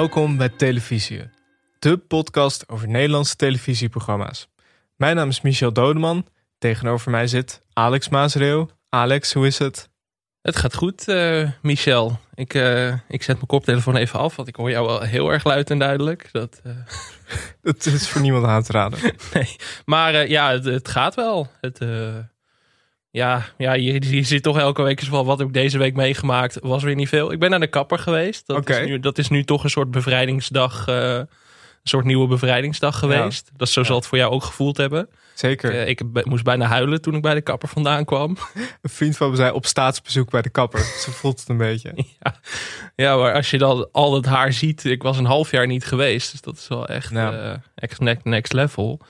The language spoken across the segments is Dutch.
Welkom bij Televisie, de podcast over Nederlandse televisieprogramma's. Mijn naam is Michel Dodeman. Tegenover mij zit Alex Maasreeuw. Alex, hoe is het? Het gaat goed, uh, Michel. Ik, uh, ik zet mijn koptelefoon even af, want ik hoor jou wel heel erg luid en duidelijk. Dat, uh... dat is voor niemand aan te raden. nee, maar ja, het, het, gaat wel. Het, ja, ja je, je zit toch elke week eens van wat heb ik deze week meegemaakt. Was weer niet veel. Ik ben naar de kapper geweest. Dat, is, nu, dat is nu toch een soort bevrijdingsdag. een soort nieuwe bevrijdingsdag geweest. Dat zo zal het voor jou ook gevoeld hebben. Zeker. Ik, ik, moest bijna huilen toen ik bij de kapper vandaan kwam. Een vriend van me zei op staatsbezoek bij de kapper. Zo voelt het een beetje. Ja, ja maar als je dan al het haar ziet. Ik was een half jaar niet geweest. Dus dat is wel echt ja. uh, next level.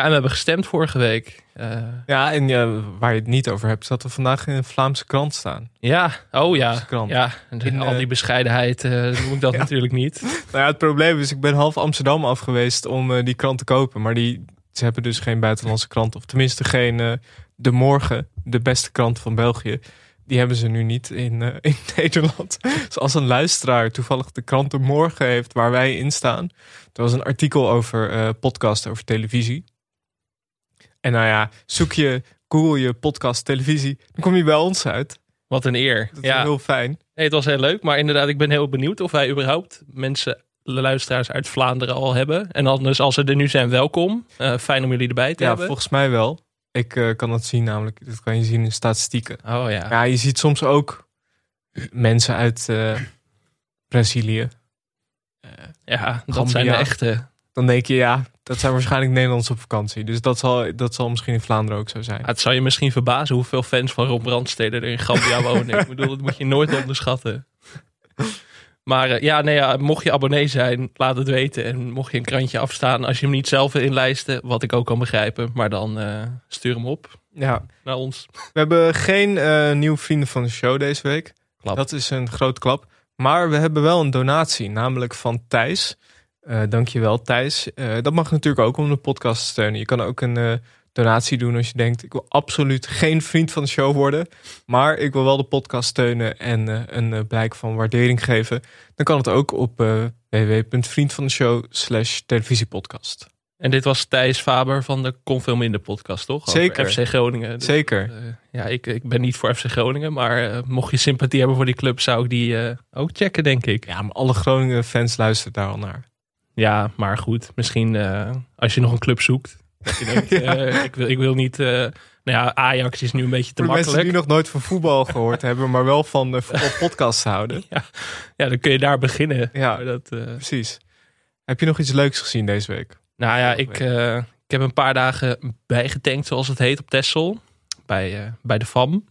Ja, en we hebben gestemd vorige week. Uh, ja, en ja, waar je het niet over hebt, dat we vandaag in een Vlaamse krant staan. Ja, oh ja. Krant. Ja, in, al die bescheidenheid uh, noem ik dat natuurlijk niet. Nou ja, het probleem is, ik ben half Amsterdam af geweest om uh, die krant te kopen. Maar die, ze hebben dus geen buitenlandse krant. Of tenminste geen De Morgen, de beste krant van België. Die hebben ze nu niet in, in Nederland. Dus als een luisteraar toevallig de krant De Morgen heeft waar wij in staan. Er was een artikel over podcast over televisie. En nou ja, zoek je, google je podcast, televisie, dan kom je bij ons uit. Wat een eer. Dat is ja. heel fijn. Nee, het was heel leuk, maar inderdaad, ik ben heel benieuwd of wij überhaupt mensen, luisteraars uit Vlaanderen al hebben. En anders, als ze er nu zijn, welkom. Uh, fijn om jullie erbij te ja, hebben. Ja, volgens mij wel. Ik uh, kan dat zien namelijk. Dat kan je zien in statistieken. Oh ja. Ja, je ziet soms ook mensen uit uh, Brazilië. ja, dat Gambia. zijn de echte dan denk je, ja, dat zijn waarschijnlijk Nederlanders op vakantie. Dus dat zal, dat zal misschien in Vlaanderen ook zo zijn. het zou je misschien verbazen hoeveel fans van Rob Brandstede er in Gambia wonen. Ik bedoel, dat moet je nooit onderschatten. Maar uh, ja, nee, ja, mocht je abonnee zijn, laat het weten. En mocht je een krantje afstaan, als je hem niet zelf wil inlijsten, wat ik ook kan begrijpen. Maar dan uh, stuur hem op ja. naar ons. We hebben geen uh, nieuwe vrienden van de show deze week. Klap. Dat is een grote klap. Maar we hebben wel een donatie, namelijk van Thijs. Uh, dankjewel Thijs. Uh, dat mag natuurlijk ook om de podcast te steunen. Je kan ook een uh, donatie doen als je denkt... ik wil absoluut geen vriend van de show worden... maar ik wil wel de podcast steunen en een blijk van waardering geven. Dan kan het ook op www.vriendvandeshow slash televisiepodcast. En dit was Thijs Faber van de Kon Veel Minder podcast, toch? Over Zeker. FC Groningen. Dus, Zeker. ja, ik, ik ben niet voor FC Groningen, maar mocht je sympathie hebben voor die club... zou ik die ook checken, denk ik. Ja, maar alle Groningen fans luisteren daar al naar. Ja, maar goed. Misschien uh, als je nog een club zoekt. Dat je denkt, ja. uh, ik, wil, ik wil niet... Uh, nou ja, Ajax is nu een beetje te Voor makkelijk. mensen die nog nooit van voetbal gehoord hebben, maar wel van de voetbalpodcasts houden. Ja. ja, dan kun je daar beginnen. Ja, dat, precies. Heb je nog iets leuks gezien deze week? Nou ja, ik, ik heb een paar dagen bijgetankt, zoals het heet, op Texel. Bij, bij de FAM.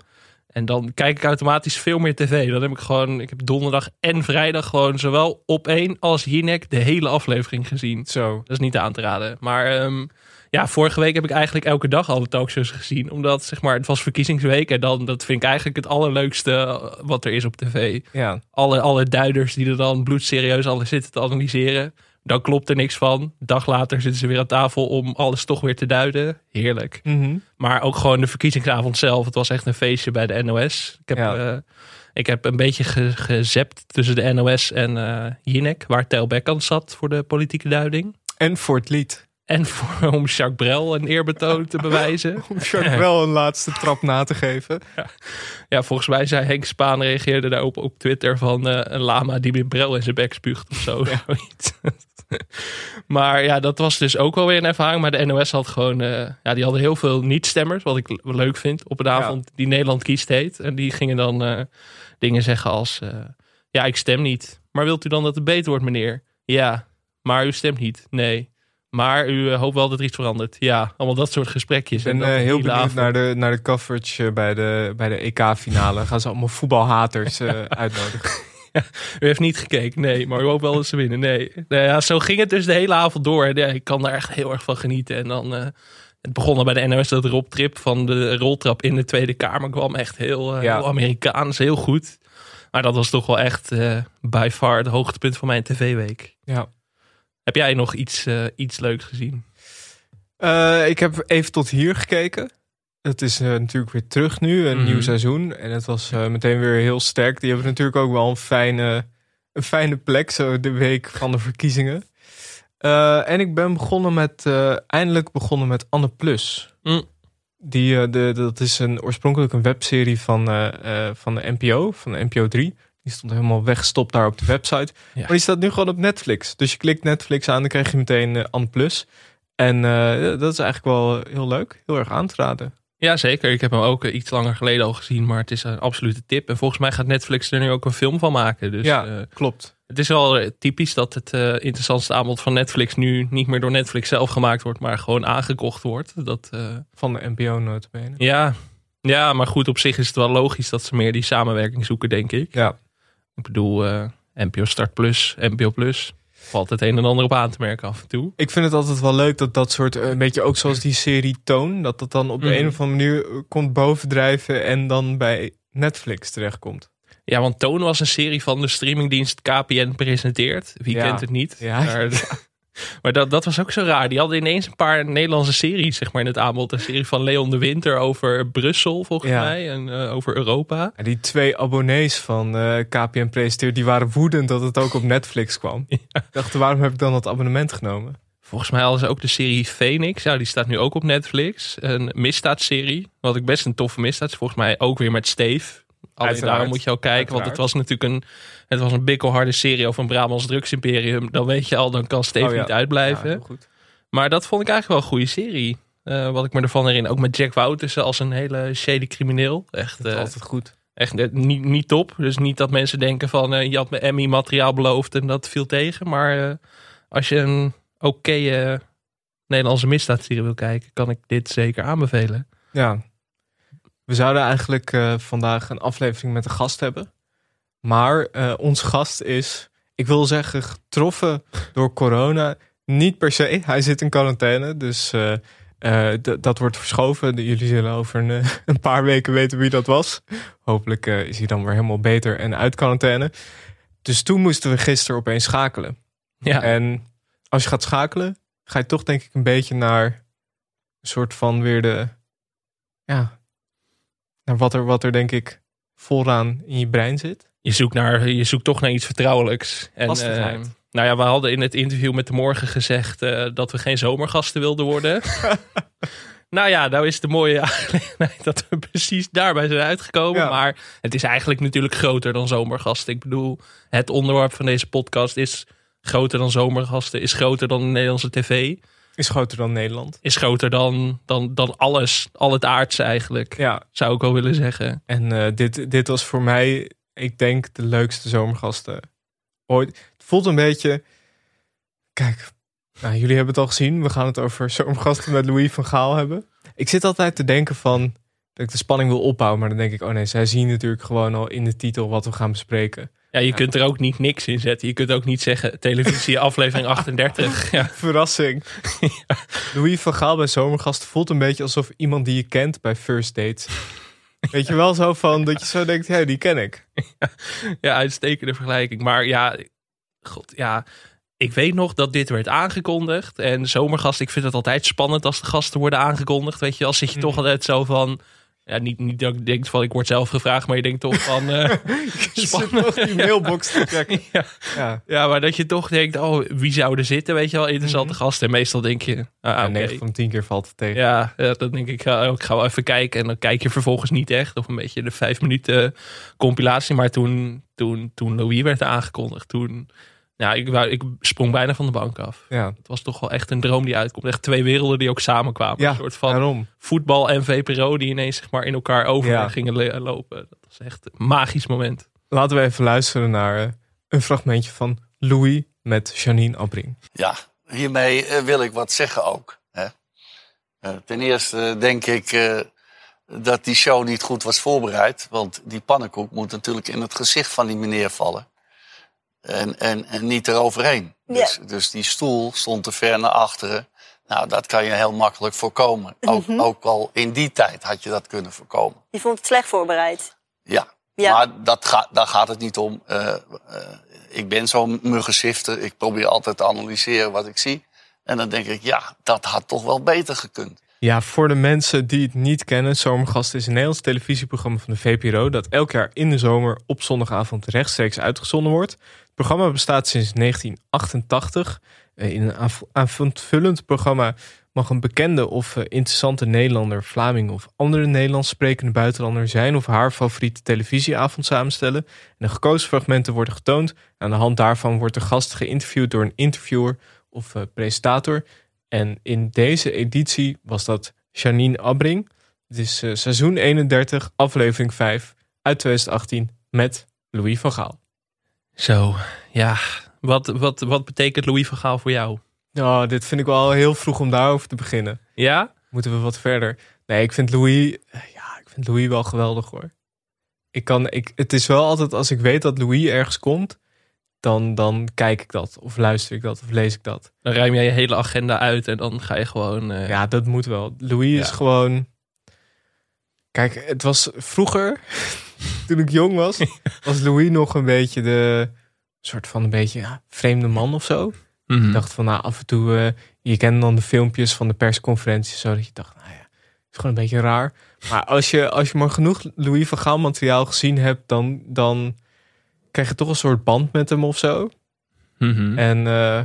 En dan kijk ik automatisch veel meer tv. Dan heb ik gewoon, ik heb donderdag en vrijdag gewoon zowel op één als Jinek de hele aflevering gezien. Zo. Dat is niet aan te raden. Maar um, ja, vorige week heb ik eigenlijk elke dag alle talkshows gezien. Omdat zeg maar, het was verkiezingsweek. En dan, dat vind ik eigenlijk het allerleukste wat er is op tv. Ja. Alle, alle duiders die er dan bloedserieus alles zitten te analyseren. Dan klopt er niks van. dag later zitten ze weer aan tafel om alles toch weer te duiden. Heerlijk. Mm -hmm. Maar ook gewoon de verkiezingsavond zelf. Het was echt een feestje bij de NOS. Ik heb, ja. uh, ik heb een beetje ge gezept tussen de NOS en uh, Jinek. Waar Tel Bekkant zat voor de politieke duiding. En voor het lied. En voor, om Jacques Brel een eerbetoon te bewijzen. om Jacques Brel een laatste trap na te geven. Ja, ja volgens mij zei Henk Spaan reageerde daarop op Twitter van uh, een lama die met Brel in zijn bek spuugt of zo. Ja. maar ja, dat was dus ook wel weer een ervaring. Maar de NOS had gewoon, uh, ja, die hadden heel veel niet-stemmers, wat ik leuk vind, op een avond ja. die Nederland kiest heet. En die gingen dan uh, dingen zeggen als, ja, ik stem niet. Maar wilt u dan dat het beter wordt, meneer? Ja, maar u stemt niet. Nee. Maar u hoopt wel dat er iets verandert. Ja, allemaal dat soort gesprekjes. Ik ben heel benieuwd naar de, naar de coverage bij de, bij de EK-finale. Gaan ze allemaal voetbalhaters uitnodigen. Ja, u heeft niet gekeken, nee. Maar u hoopt wel dat ze winnen, nee. Nou ja, zo ging het dus de hele avond door. Ja, ik kan daar echt heel erg van genieten. En dan... Uh, het begon al bij de NOS dat Rob Trip van de roltrap in de Tweede Kamer kwam. Echt heel, uh, ja. heel Amerikaans, heel goed. Maar dat was toch wel echt uh, by far het hoogtepunt van mijn tv-week. Ja. Heb jij nog iets, iets leuks gezien? ik heb even tot hier gekeken. Het is uh, natuurlijk weer terug nu, een mm. nieuw seizoen. En het was meteen weer heel sterk. Die hebben natuurlijk ook wel een fijne, een fijne plek, zo de week van de verkiezingen. En ik ben begonnen met, eindelijk begonnen met Anne Plus. Mm. Die, de, dat is een, oorspronkelijk een webserie van, van de NPO, van de NPO 3. Die stond helemaal weggestopt daar op de website. Ja. Maar die staat nu gewoon op Netflix. Dus je klikt Netflix aan, dan krijg je meteen Anne Plus. En dat is eigenlijk wel heel leuk, heel erg aan te raden. Ja, zeker. Ik heb hem ook iets langer geleden al gezien, maar het is een absolute tip. En volgens mij gaat Netflix er nu ook een film van maken. Dus, ja, klopt. Het is wel typisch dat het uh, interessantste aanbod van Netflix nu niet meer door Netflix zelf gemaakt wordt, maar gewoon aangekocht wordt. Dat, uh, van de NPO notabene. Ja. ja, maar goed, op zich is het wel logisch dat ze meer die samenwerking zoeken, denk ik. Ja. Ik bedoel, uh, NPO Start Plus, NPO Plus. Valt het een en ander op aan te merken af en toe. Ik vind het altijd wel leuk dat dat soort, een beetje ook zoals die serie Toon, dat dat dan op de mm. een of andere manier komt bovendrijven en dan bij Netflix terechtkomt. Ja, want Toon was een serie van de streamingdienst KPN presenteert. Wie kent het niet? Ja. maar, dat, dat was ook zo raar. Die hadden ineens een paar Nederlandse series zeg maar, in het aanbod. Een serie van Leon de Winter over Brussel, volgens mij. En uh, over Europa. En die twee abonnees van uh, KPN presenteert, die waren woedend dat het ook op Netflix kwam. Ja. Dachten, waarom heb ik dan dat abonnement genomen? Volgens mij hadden ze ook de serie Phoenix. Ja, die staat nu ook op Netflix. Een misdaadserie. Wat ik best een toffe misdaad. Volgens mij ook weer met Steve. Alleen daarom moet je ook kijken, want het was natuurlijk een, het was een bikkelharde serie over een Brabants drugsimperium. Dan weet je al, dan kan Steve oh niet uitblijven. Ja, maar dat vond ik eigenlijk wel een goede serie. Uh, wat ik me ervan herinner. Ook met Jack Wouters als een hele shady crimineel. Echt uh, altijd goed. Echt uh, niet, niet top. Dus niet dat mensen denken van je had me Emmy materiaal beloofd en dat viel tegen. Maar als je een oké Nederlandse misdaadserie wil kijken, kan ik dit zeker aanbevelen. Ja, we zouden eigenlijk uh, vandaag een aflevering met een gast hebben. Maar uh, ons gast is, ik wil zeggen, getroffen door corona. Niet per se, hij zit in quarantaine. Dus uh, dat wordt verschoven. Jullie zullen over een, een, paar weken weten wie dat was. Hopelijk is hij dan weer helemaal beter en uit quarantaine. Dus toen moesten we gisteren opeens schakelen. Ja. En als je gaat schakelen, ga je toch denk ik een beetje naar een soort van weer de... Ja, naar wat er, wat er denk ik vooraan in je brein zit. Je zoekt, naar, je zoekt toch naar iets vertrouwelijks. En, uh, nou ja, we hadden in het interview met de morgen gezegd uh, dat we geen zomergasten wilden worden. nou ja, nou is de mooie aangelegenheid dat we precies daarbij zijn uitgekomen. Ja. Maar het is eigenlijk natuurlijk groter dan zomergasten. Ik bedoel, het onderwerp van deze podcast is groter dan zomergasten, is groter dan de Nederlandse tv. Is groter dan Nederland. Is groter dan, dan, dan alles, al het aardse eigenlijk. Ja. Zou ik wel willen zeggen. En uh, dit, dit was voor mij, ik denk, de leukste zomergasten ooit. Het voelt een beetje. Kijk, nou, jullie hebben het al gezien. We gaan het over zomergasten met Louis van Gaal hebben. Ik zit altijd te denken van dat ik de spanning wil opbouwen. Maar dan denk ik, oh nee, zij zien natuurlijk gewoon al in de titel wat we gaan bespreken. Ja, je kunt er ook niet niks in zetten. Je kunt ook niet zeggen televisie aflevering 38. Ja. Verrassing. ja. Louis van Gaal bij Zomergast voelt een beetje alsof iemand die je kent bij First Dates. Weet je wel zo van dat je zo denkt, ja, die ken ik. Ja, uitstekende vergelijking. Maar ja, god, ja, ik weet nog dat dit werd aangekondigd. En Zomergast, ik vind het altijd spannend als de gasten worden aangekondigd. Weet je, als zit je toch mhm. altijd zo van ja, niet, niet dat ik denk van ik word zelf gevraagd, maar je denkt toch van uh, spannend. die mailbox te checken. ja. ja. Ja. maar dat je toch denkt, oh, wie zou er zitten? Weet je wel, interessante mm gasten. En meestal denk je, ah, ja, 9 van 10 keer valt het tegen. Ja, ja dan denk ik, oh, ik ga wel even kijken. En dan kijk je vervolgens niet echt. Of een beetje de vijf minuten compilatie. Maar toen, toen, toen Louis werd aangekondigd, toen ja, ik, ik sprong bijna van de bank af. Ja. Het was toch wel echt een droom die uitkomt. Echt twee werelden die ook samenkwamen. Ja, een soort van daarom. voetbal en VPRO die ineens zeg maar, in elkaar over gingen lopen. Dat was echt een magisch moment. Laten we even luisteren naar uh, een fragmentje van Louis met Janine Abring. Ja, hiermee uh, wil ik wat zeggen ook. Hè? Uh, ten eerste denk ik dat die show niet goed was voorbereid. Want die pannenkoek moet natuurlijk in het gezicht van die meneer vallen. En, en, en niet eroverheen. Dus, dus die stoel stond te ver naar achteren. Nou, dat kan je heel makkelijk voorkomen. Ook, mhm. ook al in die tijd had je dat kunnen voorkomen. Je vond het slecht voorbereid? Ja, ja. maar dat gaat, daar gaat het niet om. Uh, uh, ik ben zo'n muggensifter. Ik probeer altijd te analyseren wat ik zie. En dan denk ik, ja, dat had toch wel beter gekund. Ja, voor de mensen die het niet kennen, Zomergast is een Nederlands televisieprogramma van de VPRO dat elk jaar in de zomer op zondagavond rechtstreeks uitgezonden wordt. Programma bestaat sinds 1988. Eh, in een avondvullend programma mag een bekende of eh, interessante Nederlander, Vlaming of andere Nederlands sprekende buitenlander zijn of haar favoriete televisieavond samenstellen. En de gekozen fragmenten worden getoond. Aan de hand daarvan wordt de gast geïnterviewd door een interviewer of uh, presentator. En in deze editie was dat Janine Abbring. Het is seizoen 31, aflevering 5 uit 2018 met Louis van Gaal. Zo, ja. Wat, wat, wat betekent Louis van Gaal voor jou? Nou, dit vind ik wel heel vroeg om daarover te beginnen. Ja? Moeten we wat verder? Nee, ik vind Louis, ja, ik vind Louis wel geweldig hoor. Ik kan, ik, het is wel altijd als ik weet dat Louis ergens komt, dan, dan kijk ik dat. Of luister ik dat, of lees ik dat. Dan ruim jij je hele agenda uit en dan ga je gewoon... Uh... Ja, dat moet wel. Louis is gewoon... Kijk, het was vroeger, toen ik jong was, was Louis nog een beetje de soort van een beetje ja, vreemde man of zo. Mm Ik dacht van, nou, af en toe, uh, je kent dan de filmpjes van de persconferenties, zo dat je dacht, nou ja, is gewoon een beetje raar. Maar als je, als je maar genoeg Louis van Gaal materiaal gezien hebt, dan, dan krijg je toch een soort band met hem of zo. Mm En uh,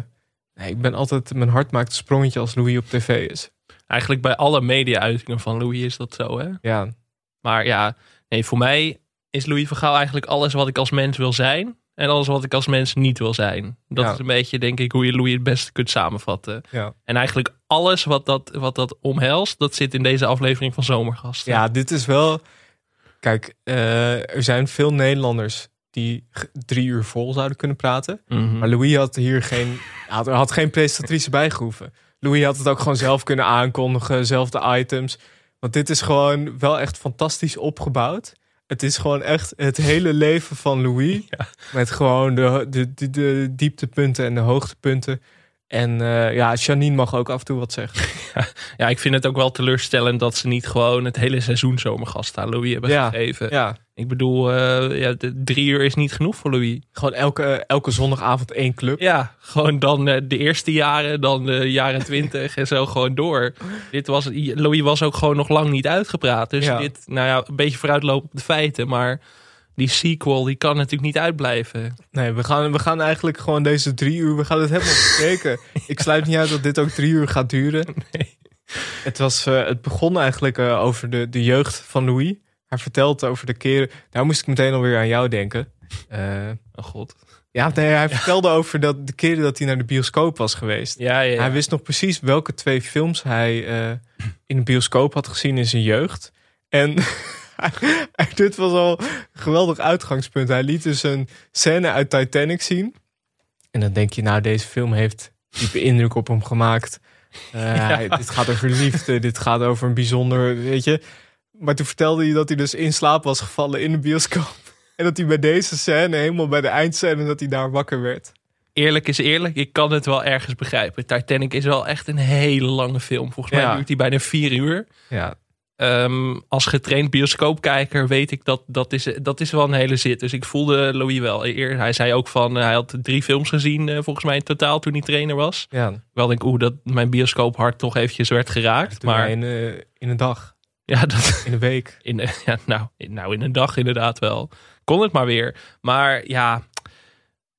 nee, ik ben altijd, mijn hart maakt een sprongetje als Louis op tv is. Eigenlijk bij alle media-uitingen van Louis is dat zo, hè? Ja. Maar ja, nee, voor mij is Louis van Gaal eigenlijk alles wat ik als mens wil zijn. En alles wat ik als mens niet wil zijn. Dat is een beetje, denk ik, hoe je Louis het beste kunt samenvatten. Ja. En eigenlijk alles wat dat, wat dat omhelst, dat zit in deze aflevering van Zomergasten. Ja, dit is wel. Kijk, uh, er zijn veel Nederlanders die drie uur vol zouden kunnen praten. Mm -hmm. Maar Louis had hier geen, had, had geen presentatrice bijgehoeven. Louis had het ook gewoon zelf kunnen aankondigen, zelf de items. Want dit is gewoon wel echt fantastisch opgebouwd. Het is gewoon echt het hele leven van Louis. Ja. Met gewoon de, de, de, de, dieptepunten en de hoogtepunten. En uh, ja, Janine mag ook af en toe wat zeggen. Ja, ja, ik vind het ook wel teleurstellend dat ze niet gewoon het hele seizoen zomergast aan Louis hebben ja, gegeven. Ja. Ik bedoel, uh, ja, de drie uur is niet genoeg voor Louis. Gewoon elke, elke zondagavond één club. Ja, gewoon dan uh, de eerste jaren, dan de jaren twintig en zo gewoon door. Dit was, Louis was ook gewoon nog lang niet uitgepraat. Dus dit, nou ja, een beetje vooruitlopen op de feiten. Maar die sequel, die kan natuurlijk niet uitblijven. Nee, we gaan, we gaan eigenlijk gewoon deze drie uur, we gaan het helemaal bespreken. Ik sluit niet uit dat dit ook drie uur gaat duren. Nee. Het, was, uh, het begon eigenlijk uh, over de, de jeugd van Louis. Hij vertelt over de keren. Daar moest ik meteen alweer aan jou denken. Uh, oh god. Ja, nee, hij vertelde over dat de keren dat hij naar de bioscoop was geweest. Ja, ja, ja. Hij wist nog precies welke twee films hij in de bioscoop had gezien in zijn jeugd. En dit was al een geweldig uitgangspunt. Hij liet dus een scène uit Titanic zien. En dan denk je, nou, deze film heeft diepe indruk op hem gemaakt. Uh, ja. dit gaat over liefde, dit gaat over een bijzonder, weet je. Maar toen vertelde hij dat hij dus in slaap was gevallen in de bioscoop. En dat hij bij deze scène, helemaal bij de eindscène, dat hij daar wakker werd. Eerlijk is eerlijk, ik kan het wel ergens begrijpen. Titanic is wel echt een hele lange film. Volgens mij Ja. duurt hij bijna vier uur. Ja, Ehm, als getraind bioscoopkijker weet ik dat dat is, dat is wel een hele zit. Dus ik voelde Louis wel. Eer, hij zei ook van, eh, hij had drie films gezien eh, volgens mij in totaal toen hij trainer was. ja. Wel denk ik, oeh, dat mijn bioscoophart toch eventjes werd geraakt. maar Maar in, uh, in een dag, ja, dat, in een week. in, eh, ja nou, in, nou, in een dag inderdaad wel. Kon het maar weer. Maar ja,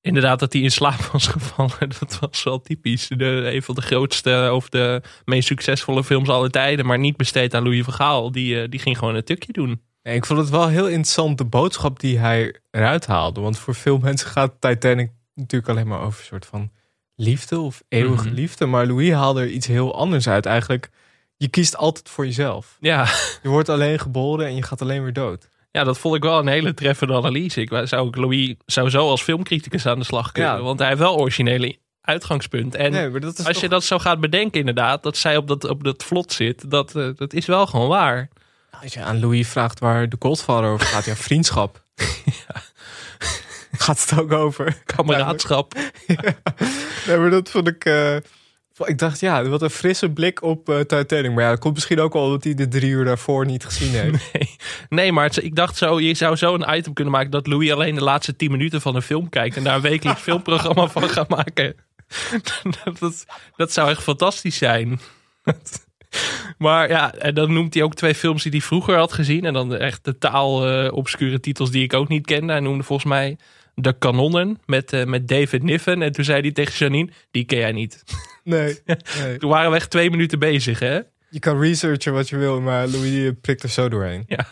inderdaad dat hij in slaap was gevallen, dat was wel typisch. De, een van de grootste of de meest succesvolle films aller tijden. Maar niet besteed aan Louis van Gaal. Die, eh, die ging gewoon een tukje doen. Nee, ik vond het wel heel interessant, de boodschap die hij eruit haalde. Want voor veel mensen gaat Titanic natuurlijk alleen maar over een soort van liefde of eeuwige Mhm. liefde. Maar Louis haalde er iets heel anders uit. Eigenlijk, je kiest altijd voor jezelf. Ja, Je wordt alleen geboren en je gaat alleen weer dood. Ja, dat vond ik wel een hele treffende analyse. Ik wou- zou ook Louis sowieso als filmcriticus aan de slag kunnen. Ja. Want hij heeft wel originele uitgangspunt. En nee, maar dat is als toch- je dat zo gaat bedenken inderdaad, dat zij op dat, op dat vlot zit, dat, eh, dat is wel gewoon waar. Als je aan Louis vraagt waar de Godfather over gaat, ja, vriendschap. Gaat het ook over? Kameraadschap. Nee, maar dat vond ik. eh, ik dacht, ja, wat een frisse blik op eh, Titanic. Maar ja, dat komt misschien ook wel omdat hij de drie uur daarvoor niet gezien heeft. Nee, nee maar het- ik dacht zo, je zou zo een item kunnen maken dat Louis alleen de laatste 10 minuten van een film kijkt en daar een wekelijks filmprogramma van gaat maken. dat, dat, dat zou echt fantastisch zijn. Maar ja, en dan noemt hij ook twee films die hij vroeger had gezien. En dan echt totaal uh, obscure titels die ik ook niet kende. Hij noemde volgens mij De Kanonnen met, uh, met David Niven. En toen zei hij tegen Janine, die ken jij niet. Nee. nee. toen waren we echt twee minuten bezig, hè? Je kan researchen wat je wil, maar Louis prikt er zo doorheen. Ja,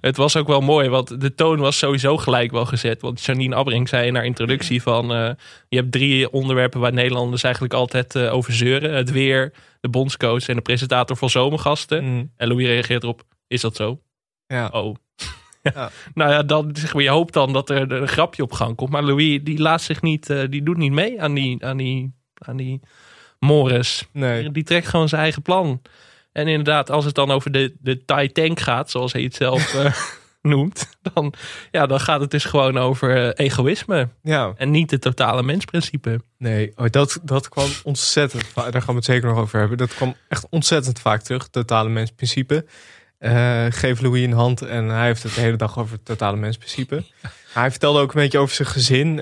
het was ook wel mooi, want de toon was sowieso gelijk wel gezet. Want Janine Abbring zei in haar introductie van... Uh, je hebt drie onderwerpen waar Nederlanders eigenlijk altijd uh, over zeuren. Het weer, de bondscoach en de presentator van zomergasten. Mm. En Louis reageert erop, is dat zo? Ja. Oh. Ja. nou ja, dan, zeg maar, je hoopt dan dat er een grapje op gang komt. Maar Louis, die laat zich niet, uh, die doet niet mee aan die, aan die, aan die Morris. Nee. Die trekt gewoon zijn eigen plan. En inderdaad, als het dan over de, de Thai tank gaat, zoals hij het zelf uh, noemt, dan, ja, dan gaat het dus gewoon over uh, egoïsme. Ja. En niet het totale mensprincipe. Nee, oh, dat, dat kwam ontzettend vaak, daar gaan we het zeker nog over hebben. Dat kwam echt ontzettend vaak terug, totale mensprincipe. Uh, geef Louis een hand en hij heeft het de hele dag over het totale mensprincipe. Hij vertelde ook een beetje over zijn gezin.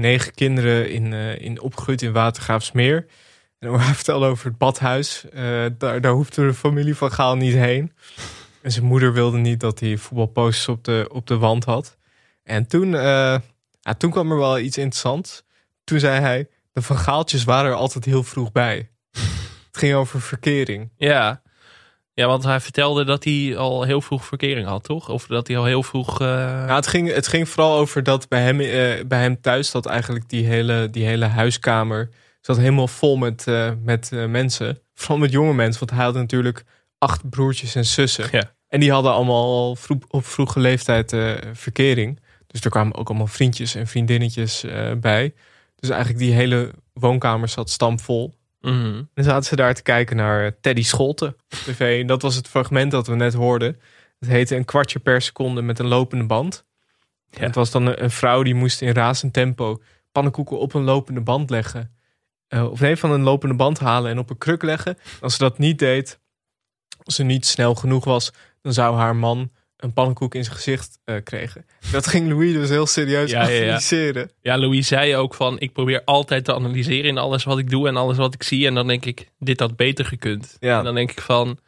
negen kinderen in, in opgegroeid in Watergraafsmeer. En hij vertelde over het badhuis. Uh, daar, daar hoefde de familie van Gaal niet heen. En zijn moeder wilde niet dat hij voetbalposters op de, op de wand had. En toen, uh, ja, toen kwam er wel iets interessants. Toen zei hij, de Van Gaaltjes waren er altijd heel vroeg bij. het ging over verkering. Ja. Ja, want hij vertelde dat hij al heel vroeg verkering had, toch? Of dat hij al heel vroeg. Uh... Ja, het, ging, het ging vooral over dat bij hem, bij hem thuis dat eigenlijk die hele, die hele huiskamer zat helemaal vol met, uh, met uh, mensen. Vooral met jonge mensen, want hij had natuurlijk acht broertjes en zussen. Ja. En die hadden allemaal vroeg, op vroege leeftijd uh, verkering. Dus er kwamen ook allemaal vriendjes en vriendinnetjes bij. Dus eigenlijk die hele woonkamer zat stampvol. Mm -hmm. En zaten ze daar te kijken naar Teddy Scholten op tv. En dat was het fragment dat we net hoorden. Het heette een kwartje per seconde met een lopende band. Ja. Het was dan een, een vrouw die moest in razend tempo pannenkoeken op een lopende band leggen. Uh, of nee, van een lopende band halen en op een kruk leggen. Als ze dat niet deed, als ze niet snel genoeg was, dan zou haar man een pannenkoek in zijn gezicht uh, kregen. Dat ging Louis dus heel serieus ja, ja, analyseren. Ja. ja, Louis zei ook van, ik probeer altijd te analyseren in alles wat ik doe en alles wat ik zie. En dan denk ik, dit had beter gekund. Ja. En dan denk ik van,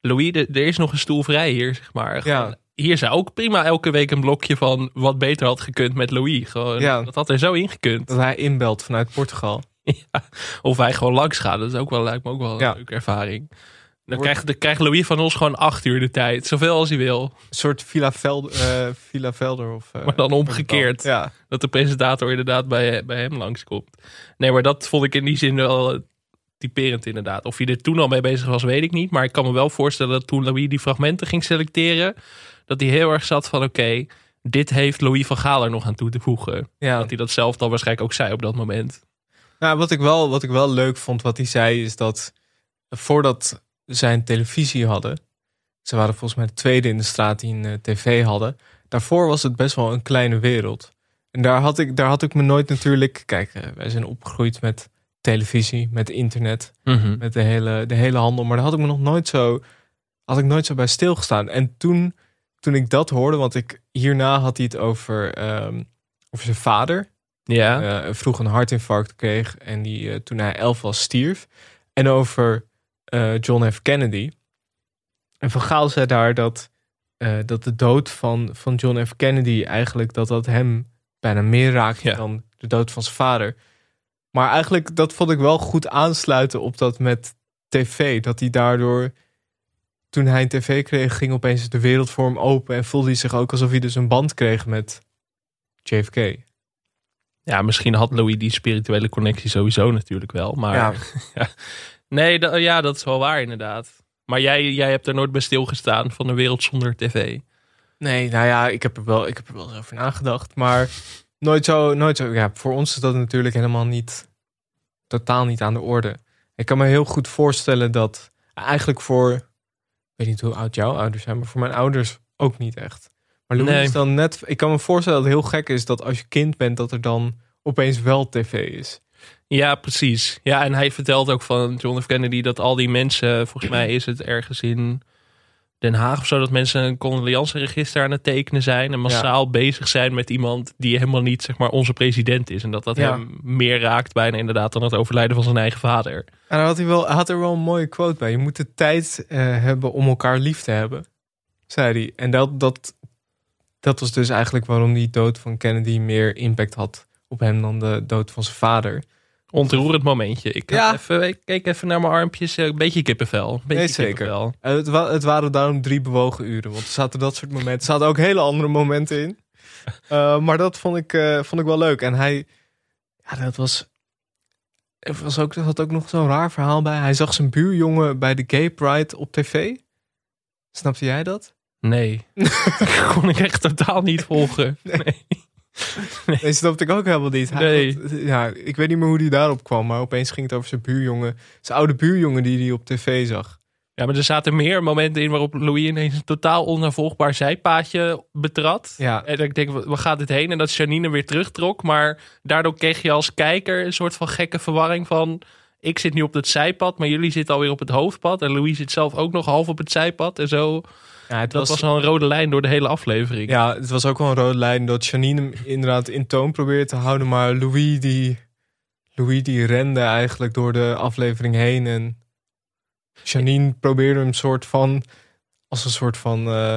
Louis, er is nog een stoel vrij hier, zeg maar. Gewoon, Ja. Hier zou ook prima elke week een blokje van wat beter had gekund met Louis. Gewoon, Ja. Dat had er zo ingekund. Dat hij inbelt vanuit Portugal. Ja, of wij gewoon langs gaan. Dat is ook wel, lijkt me ook wel een Ja. leuke ervaring. Dan Wordt- krijgt, dan krijgt Louis van ons gewoon acht uur de tijd. Zoveel als hij wil. Een soort Villa, Veld, eh, Villa Velder. Of, eh, Maar dan omgekeerd. Ja, Dat de presentator inderdaad bij, bij hem langskomt. Nee, maar dat vond ik in die zin wel eh, typerend inderdaad. Of hij er toen al mee bezig was, weet ik niet. Maar ik kan me wel voorstellen dat toen Louis die fragmenten ging selecteren... dat hij heel erg zat van oké, dit heeft Louis van Gaal er nog aan toe te voegen. ja. Dat hij dat zelf dan waarschijnlijk ook zei op dat moment. Nou, wat ik, wel, wat ik wel leuk vond, wat hij zei, is dat voordat zij een televisie hadden, ze waren volgens mij de tweede in de straat die een eh, tv hadden, daarvoor was het best wel een kleine wereld. En daar had ik, daar had ik me nooit natuurlijk, kijk, eh, wij zijn opgegroeid met televisie, met internet, met de hele, de hele handel, maar daar had ik me nog nooit zo, had ik nooit zo bij stilgestaan. En toen, toen ik dat hoorde, want ik, hierna had hij het over, ehm, over zijn vader, Ja, eh, vroeg een hartinfarct kreeg en die eh, toen hij elf was stierf. En over eh, John F. Kennedy. En Van Gaal zei daar dat, dat de dood van, van John F. Kennedy eigenlijk dat dat hem bijna meer raakte Ja. dan de dood van zijn vader. Maar eigenlijk dat vond ik wel goed aansluiten op dat met tv. Dat hij daardoor, toen hij een tv kreeg, ging opeens de wereld voor hem open. En voelde hij zich ook alsof hij dus een band kreeg met JFK. Ja, misschien had Louis die spirituele connectie sowieso natuurlijk wel. Maar Ja. nee, da- ja, dat is wel waar inderdaad. Maar jij, jij hebt er nooit bij stilgestaan van een wereld zonder tv. Nee, nou ja, ik heb er wel, ik heb er wel eens over nagedacht. Maar nooit zo, nooit zo. Ja, voor ons is dat natuurlijk helemaal niet, totaal niet aan de orde. Ik kan me heel goed voorstellen dat eigenlijk voor, ik weet niet hoe oud jouw ouders zijn, maar voor mijn ouders ook niet echt. Maar Louis Nee. is dan net, ik kan me voorstellen dat het heel gek is dat als je kind bent, dat er dan opeens wel tv is. Ja, precies. Ja, en hij vertelt ook van John F. Kennedy dat al die mensen, volgens mij is het ergens in Den Haag of zo, dat mensen een condoleanceregister aan het tekenen zijn en massaal bezig zijn met iemand die helemaal niet zeg maar onze president is. En dat dat Ja. hem meer raakt bijna inderdaad dan het overlijden van zijn eigen vader. En had hij, wel, had er wel een mooie quote bij. Je moet de tijd eh, hebben om elkaar lief te hebben, zei hij. En dat, dat, dat was dus eigenlijk waarom die dood van Kennedy meer impact had op hem dan de dood van zijn vader. Ontroerend momentje. Ik, Ja. even, ik keek even naar mijn armpjes, eh, een beetje kippenvel. Een beetje Nee, zeker. kippenvel. Eh, Het, wa- het waren daarom drie bewogen uren. Want er zaten dat soort momenten. Er zaten ook hele andere momenten in. Eh, maar dat vond ik, vond ik wel leuk. En hij, ja, dat was. Er was ook, er had ook nog zo'n raar verhaal bij. Hij zag zijn buurjongen bij de Gay Pride op tv. Snapte jij dat? Nee, dat kon ik echt totaal niet volgen. Nee. Nee, snapte ik ook helemaal niet. Hij Nee. had- ja, ik weet niet meer hoe hij daarop kwam. Maar opeens ging het over zijn buurjongen. Zijn oude buurjongen die hij op tv zag. Ja, maar er zaten meer momenten in waarop Louis ineens een totaal onnavolgbaar zijpaadje betrad. Ja. En ik denk, waar gaat dit heen? En dat Janine weer terugtrok. Maar daardoor kreeg je als kijker een soort van gekke verwarring van... Ik zit nu op het zijpad, maar jullie zitten alweer op het hoofdpad. En Louis zit zelf ook nog half op het zijpad. En zo, Ja, het dat was al een rode lijn door de hele aflevering. Ja, het was ook wel een rode lijn dat Janine hem inderdaad in toon probeerde te houden. Maar Louis die, Louis die rende eigenlijk door de aflevering heen. En Janine probeerde hem soort van, als een soort van eh,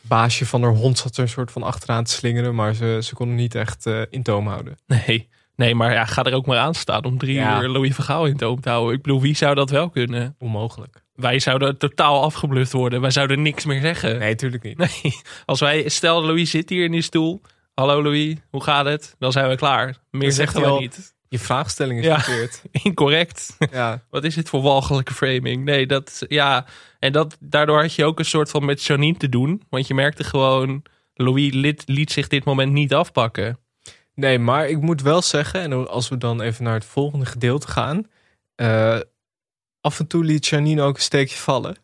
baasje van haar hond zat er een soort van achteraan te slingeren. Maar ze, ze kon hem niet echt eh, in toom houden. Nee. nee, maar ja, ga er ook maar aan staan om drie Ja. uur Louis Vergaal in toom te houden. Ik bedoel, wie zou dat wel kunnen? Onmogelijk. Wij zouden totaal afgebluft worden. Wij zouden niks meer zeggen. Nee, tuurlijk niet. Nee, als wij, stel Louis zit hier in die stoel. Hallo Louis, hoe gaat het? Dan zijn we klaar. Meer zeggen wij al- niet. Je vraagstelling is Ja. verkeerd. Incorrect. Ja. Wat is dit voor walgelijke framing? Nee, dat, ja. En dat, daardoor had je ook een soort van met Janine te doen. Want je merkte gewoon, Louis liet, liet zich dit moment niet afpakken. Nee, maar ik moet wel zeggen, en als we dan even naar het volgende gedeelte gaan. eh, af en toe liet Janine ook een steekje vallen.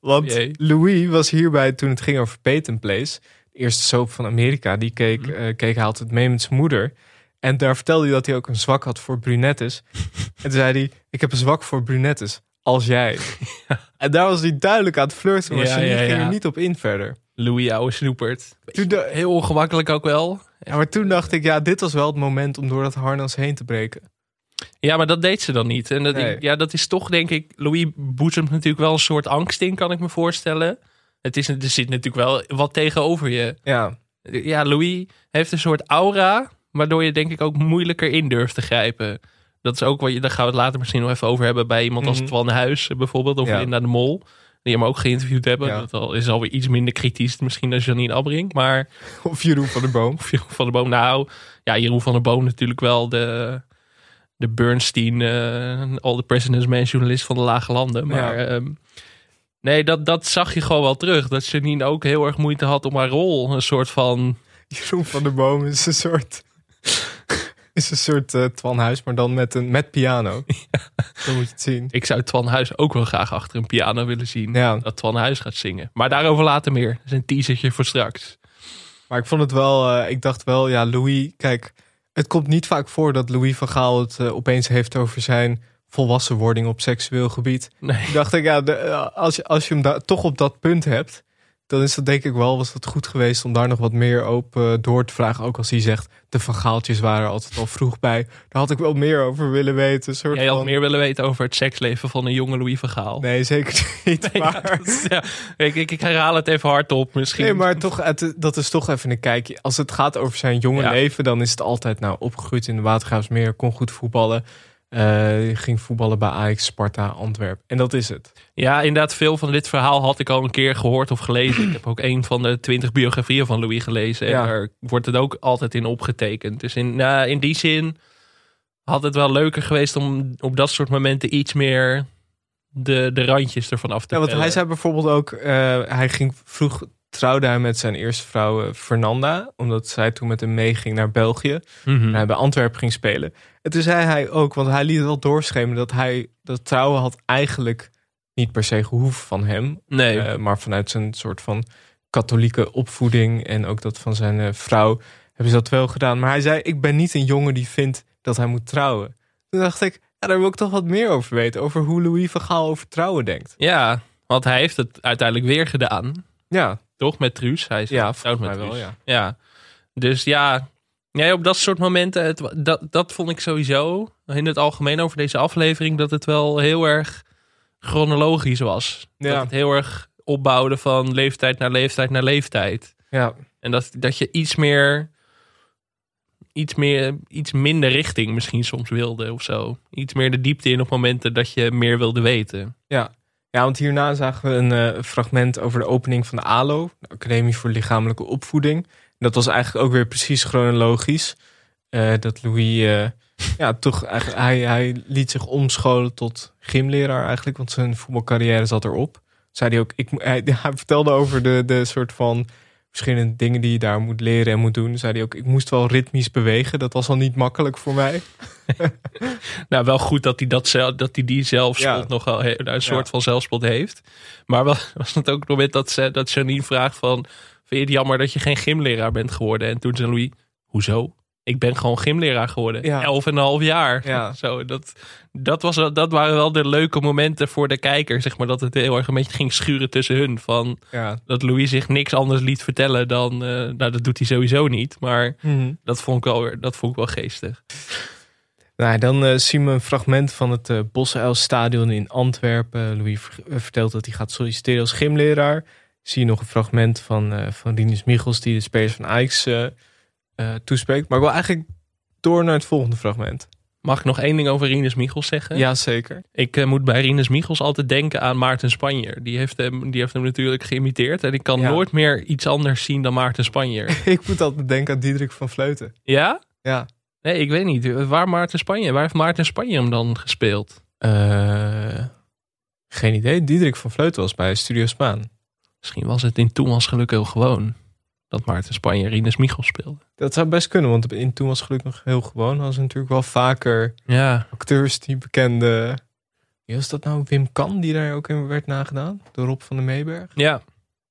Want Jee. Louis was hierbij toen het ging over Peyton Place. De eerste soap van Amerika. Die keek, Mhm. eh, keek hij altijd mee met zijn moeder. En daar vertelde hij dat hij ook een zwak had voor brunettes. en toen zei hij, ik heb een zwak voor brunettes. Als jij. En daar was hij duidelijk aan het flirten. Maar Ja, ging er niet op in verder. Louis, ouwe snoepert. Toen de- Heel ongemakkelijk ook wel. ja, maar toen dacht ik, ja, dit was wel het moment om door dat harnas heen te breken. Ja, maar dat deed ze dan niet. En dat, Nee. ja, dat is toch, denk ik, Louis boezemt natuurlijk wel een soort angst in, kan ik me voorstellen. Het is, er zit natuurlijk wel wat tegenover je. Ja, Ja, Louis heeft een soort aura, waardoor je denk ik ook moeilijker in durft te grijpen. Dat is ook wat je, daar gaan we het later misschien nog even over hebben bij iemand als Mhm. Twan Huis bijvoorbeeld, of Ja. Linda de Mol. Die hem ook geïnterviewd hebben. Ja. Dat is alweer iets minder kritisch misschien dan Janine Abrink. Maar of Jeroen van der Boom. of Jeroen van der Boom. Nou, ja, Jeroen van der Boom natuurlijk wel de, de Bernstein, eh All the President's Man journalist van de Lage Landen. Maar Ja. ehm, nee, dat, dat zag je gewoon wel terug. Dat Janine ook heel erg moeite had om haar rol een soort van... Jeroen van der Boom is een soort. is een soort eh Twan Huis, maar dan met, een, met piano. Dan moet je het zien. Ik zou Twan Huis ook wel graag achter een piano willen zien. Ja, Dat Twan Huis gaat zingen. Maar daarover later meer. Dat is een teasertje voor straks. maar ik vond het wel. eh, ik dacht wel, ja, Louis. Kijk, het komt niet vaak voor dat Louis van Gaal het eh, opeens heeft over zijn volwassenwording op seksueel gebied. Nee. Ik dacht ik, ja, de, eh, als, je, als je hem daar toch op dat punt hebt, dan is dat denk ik wel, was het goed geweest om daar nog wat meer open door te vragen. Ook als hij zegt, de vergaaltjes waren altijd al vroeg bij. Daar had ik wel meer over willen weten. Soort Jij had van, meer willen weten over het seksleven van een jonge Louis van Gaal. Nee, zeker niet. Nee, ja, maar, dat is- ja, ik, ik, ik herhaal het even hardop misschien. nee, maar toch, het, dat is toch even een kijkje. Als het gaat over zijn jonge Ja. leven, dan is het altijd nou opgegroeid in de Watergraafsmeer, kon goed voetballen. Eh, ging voetballen bij Ajax, Sparta, Antwerpen. En dat is het. Ja, inderdaad, veel van dit verhaal had ik al een keer gehoord of gelezen. Ik heb ook een van de twintig biografieën van Louis gelezen. En Ja. daar wordt het ook altijd in opgetekend. Dus in, nou, in die zin had het wel leuker geweest om op dat soort momenten iets meer de, de randjes ervan af te Ja, want hij zei bijvoorbeeld ook, eh, hij ging vroeg trouwde hij met zijn eerste vrouw eh, Fernanda, omdat zij toen met hem meeging naar België. Mhm. En hij bij Antwerpen ging spelen. En toen zei hij ook, want hij liet wel doorschemeren dat hij dat trouwen had eigenlijk niet per se gehoeven van hem, Nee, eh, maar vanuit zijn soort van katholieke opvoeding en ook dat van zijn eh, vrouw hebben ze dat wel gedaan. Maar hij zei, ik ben niet een jongen die vindt dat hij moet trouwen. Toen dacht ik, ja, daar wil ik toch wat meer over weten, over hoe Louis van Gaal over trouwen denkt. ja. Want hij heeft het uiteindelijk weer gedaan. Ja, Toch? Met Truus. Hij is ja getrouwd met mij wel, Truus. ja. Ja. Dus ja, ja, op dat soort momenten, het, dat, dat vond ik sowieso in het algemeen over deze aflevering, dat het wel heel erg chronologisch was. Dat Ja. het heel erg opbouwde van leeftijd naar leeftijd naar leeftijd. Ja, En dat, dat je iets meer, iets meer, iets minder richting misschien soms wilde of zo. Iets meer de diepte in op momenten dat je meer wilde weten. ja. Ja, want hierna zagen we een eh, fragment over de opening van de ALO, de Academie voor Lichamelijke Opvoeding. Dat was eigenlijk ook weer precies chronologisch. Eh, dat Louis, eh, ja, toch eigenlijk, hij, hij liet zich omscholen tot gymleraar eigenlijk, want zijn voetbalcarrière zat erop. Zei hij ook, ik, hij, hij vertelde over de, de soort van verschillende dingen die je daar moet leren en moet doen. Zei hij ook, ik moest wel ritmisch bewegen. Dat was al niet makkelijk voor mij. Nou, wel goed dat hij, dat zelf, dat hij die zelfspot Ja. nog wel he- een soort Ja. van zelfspot heeft. Maar wel, was het ook het moment dat, ze, dat Janine vraagt van... Vind je het jammer dat je geen gymleraar bent geworden? En toen zei Louis, hoezo? Ik ben gewoon gymleraar geworden. Ja. Elf en een half jaar. Ja. Zo, dat, dat, was, dat waren wel de leuke momenten voor de kijker. Zeg maar, dat het heel erg een beetje ging schuren tussen hun. Van, Ja. dat Louis zich niks anders liet vertellen dan... eh, nou, dat doet hij sowieso niet. Maar Mhm. dat vond ik wel, dat vond ik wel geestig. Nou, dan eh, zien we een fragment van het eh Bosuil Stadion in Antwerpen. Louis ver- eh, vertelt dat hij gaat solliciteren als gymleraar. Zie je nog een fragment van, eh van Rinus Michels die de spelers van Ajax eh, toespreekt. Maar ik wil eigenlijk door naar het volgende fragment. Mag ik nog één ding over Rinus Michels zeggen? Ja, zeker. Ik eh, moet bij Rinus Michels altijd denken aan Maarten Spanjer. Die heeft hem, die heeft hem natuurlijk geïmiteerd. En ik kan Ja. nooit meer iets anders zien dan Maarten Spanjer. ik moet altijd denken aan Diederik van Vleuten. ja? Ja. Nee, ik weet niet. Waar Maarten Spanje? Waar heeft Maarten Spanje hem dan gespeeld? Eh, geen idee. Diederik van Vleuten was bij Studio Spaan. Misschien was het in Toen was geluk heel gewoon. Dat Maarten Spanje Rinus Michels speelde. Dat zou best kunnen, want in toen was gelukkig nog heel gewoon. Hadden ze natuurlijk wel vaker Ja. acteurs die bekende... Wie was dat nou? Wim Kan, die daar ook in werd nagedaan? Door Rob van den Meeberg? Ja.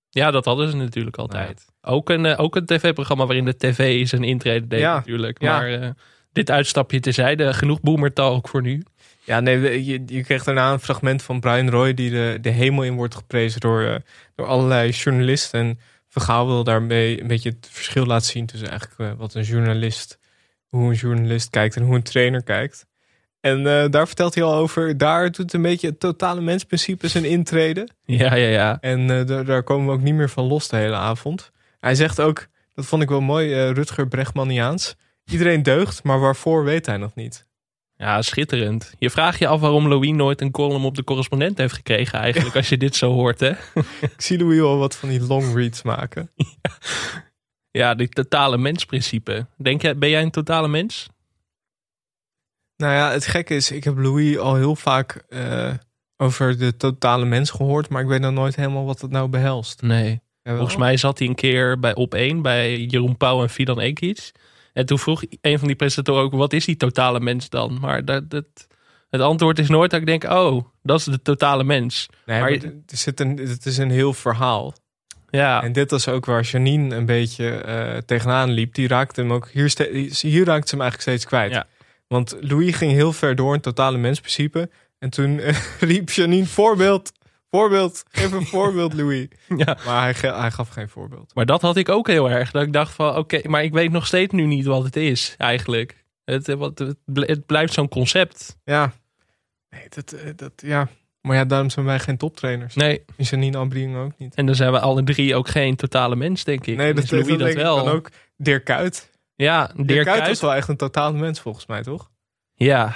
Ja, dat hadden ze natuurlijk altijd. Ook een, eh, ook een tv-programma waarin de tv zijn intrede deed Ja. natuurlijk. Ja. Maar eh, dit uitstapje terzijde. Genoeg boemertalk voor nu. Ja, nee, je, je kreeg daarna een fragment van Brian Roy... die de, de hemel in wordt geprezen door, eh, door allerlei journalisten. En Vergaal wil daarmee een beetje het verschil laten zien... tussen eigenlijk eh, wat een journalist... hoe een journalist kijkt en hoe een trainer kijkt. En eh, daar vertelt hij al over... daar doet een beetje het totale mensprincipe zijn intrede... Ja, ja, ja. En eh, daar, komen we ook niet meer van los de hele avond. Hij zegt ook, dat vond ik wel mooi, eh, Rutger Bregmaniaans. Iedereen deugt, maar waarvoor weet hij nog niet. Ja, schitterend. Je vraagt je af waarom Louis nooit een column op de correspondent heeft gekregen eigenlijk. Als je dit zo hoort, hè? Ik zie Louis al wat van die long reads maken. Ja, dit totale mensprincipe. Denk jij, ben jij een totale mens? Nou ja, het gekke is, ik heb Louis al heel vaak eh, over de totale mens gehoord, maar ik weet nog nooit helemaal wat dat nou behelst. Nee. Jawel? Volgens mij zat hij een keer bij op 1 bij Jeroen Pauw en Fidan Ekic. En toen vroeg een van die presentatoren ook, wat is die totale mens dan? Maar dat, dat, het antwoord is nooit dat ik denk, oh, dat is de totale mens. Nee, maar maar je- er zit een, het is een heel verhaal. Ja, En dit was ook waar Janine een beetje eh, tegenaan liep. Die raakte hem ook hier, hier raakte ze hem eigenlijk steeds kwijt. Ja. Want Louis ging heel ver door in totale mensprincipe. En toen eh, riep Janine: voorbeeld, voorbeeld, geef een voorbeeld, Louis. ja. Maar hij, ge- hij gaf geen voorbeeld. Maar dat had ik ook heel erg. Dat ik dacht van, oké, maar ik weet nog steeds nu niet wat het is eigenlijk. Het, eh, wat, het bl- het blijft zo'n concept. Ja, nee, dat, eh, dat, ja. Maar ja, daarom zijn wij geen toptrainers. Nee, En Janine Albring ook niet. en dan zijn we alle drie ook geen totale mens, denk ik. Nee, Dan dat, is Louis dat wel. dan ook. Dirk Kuyt. Ja, Dirk, Dirk Kuyt Kuyt. was wel echt een totale mens volgens mij, toch? Ja.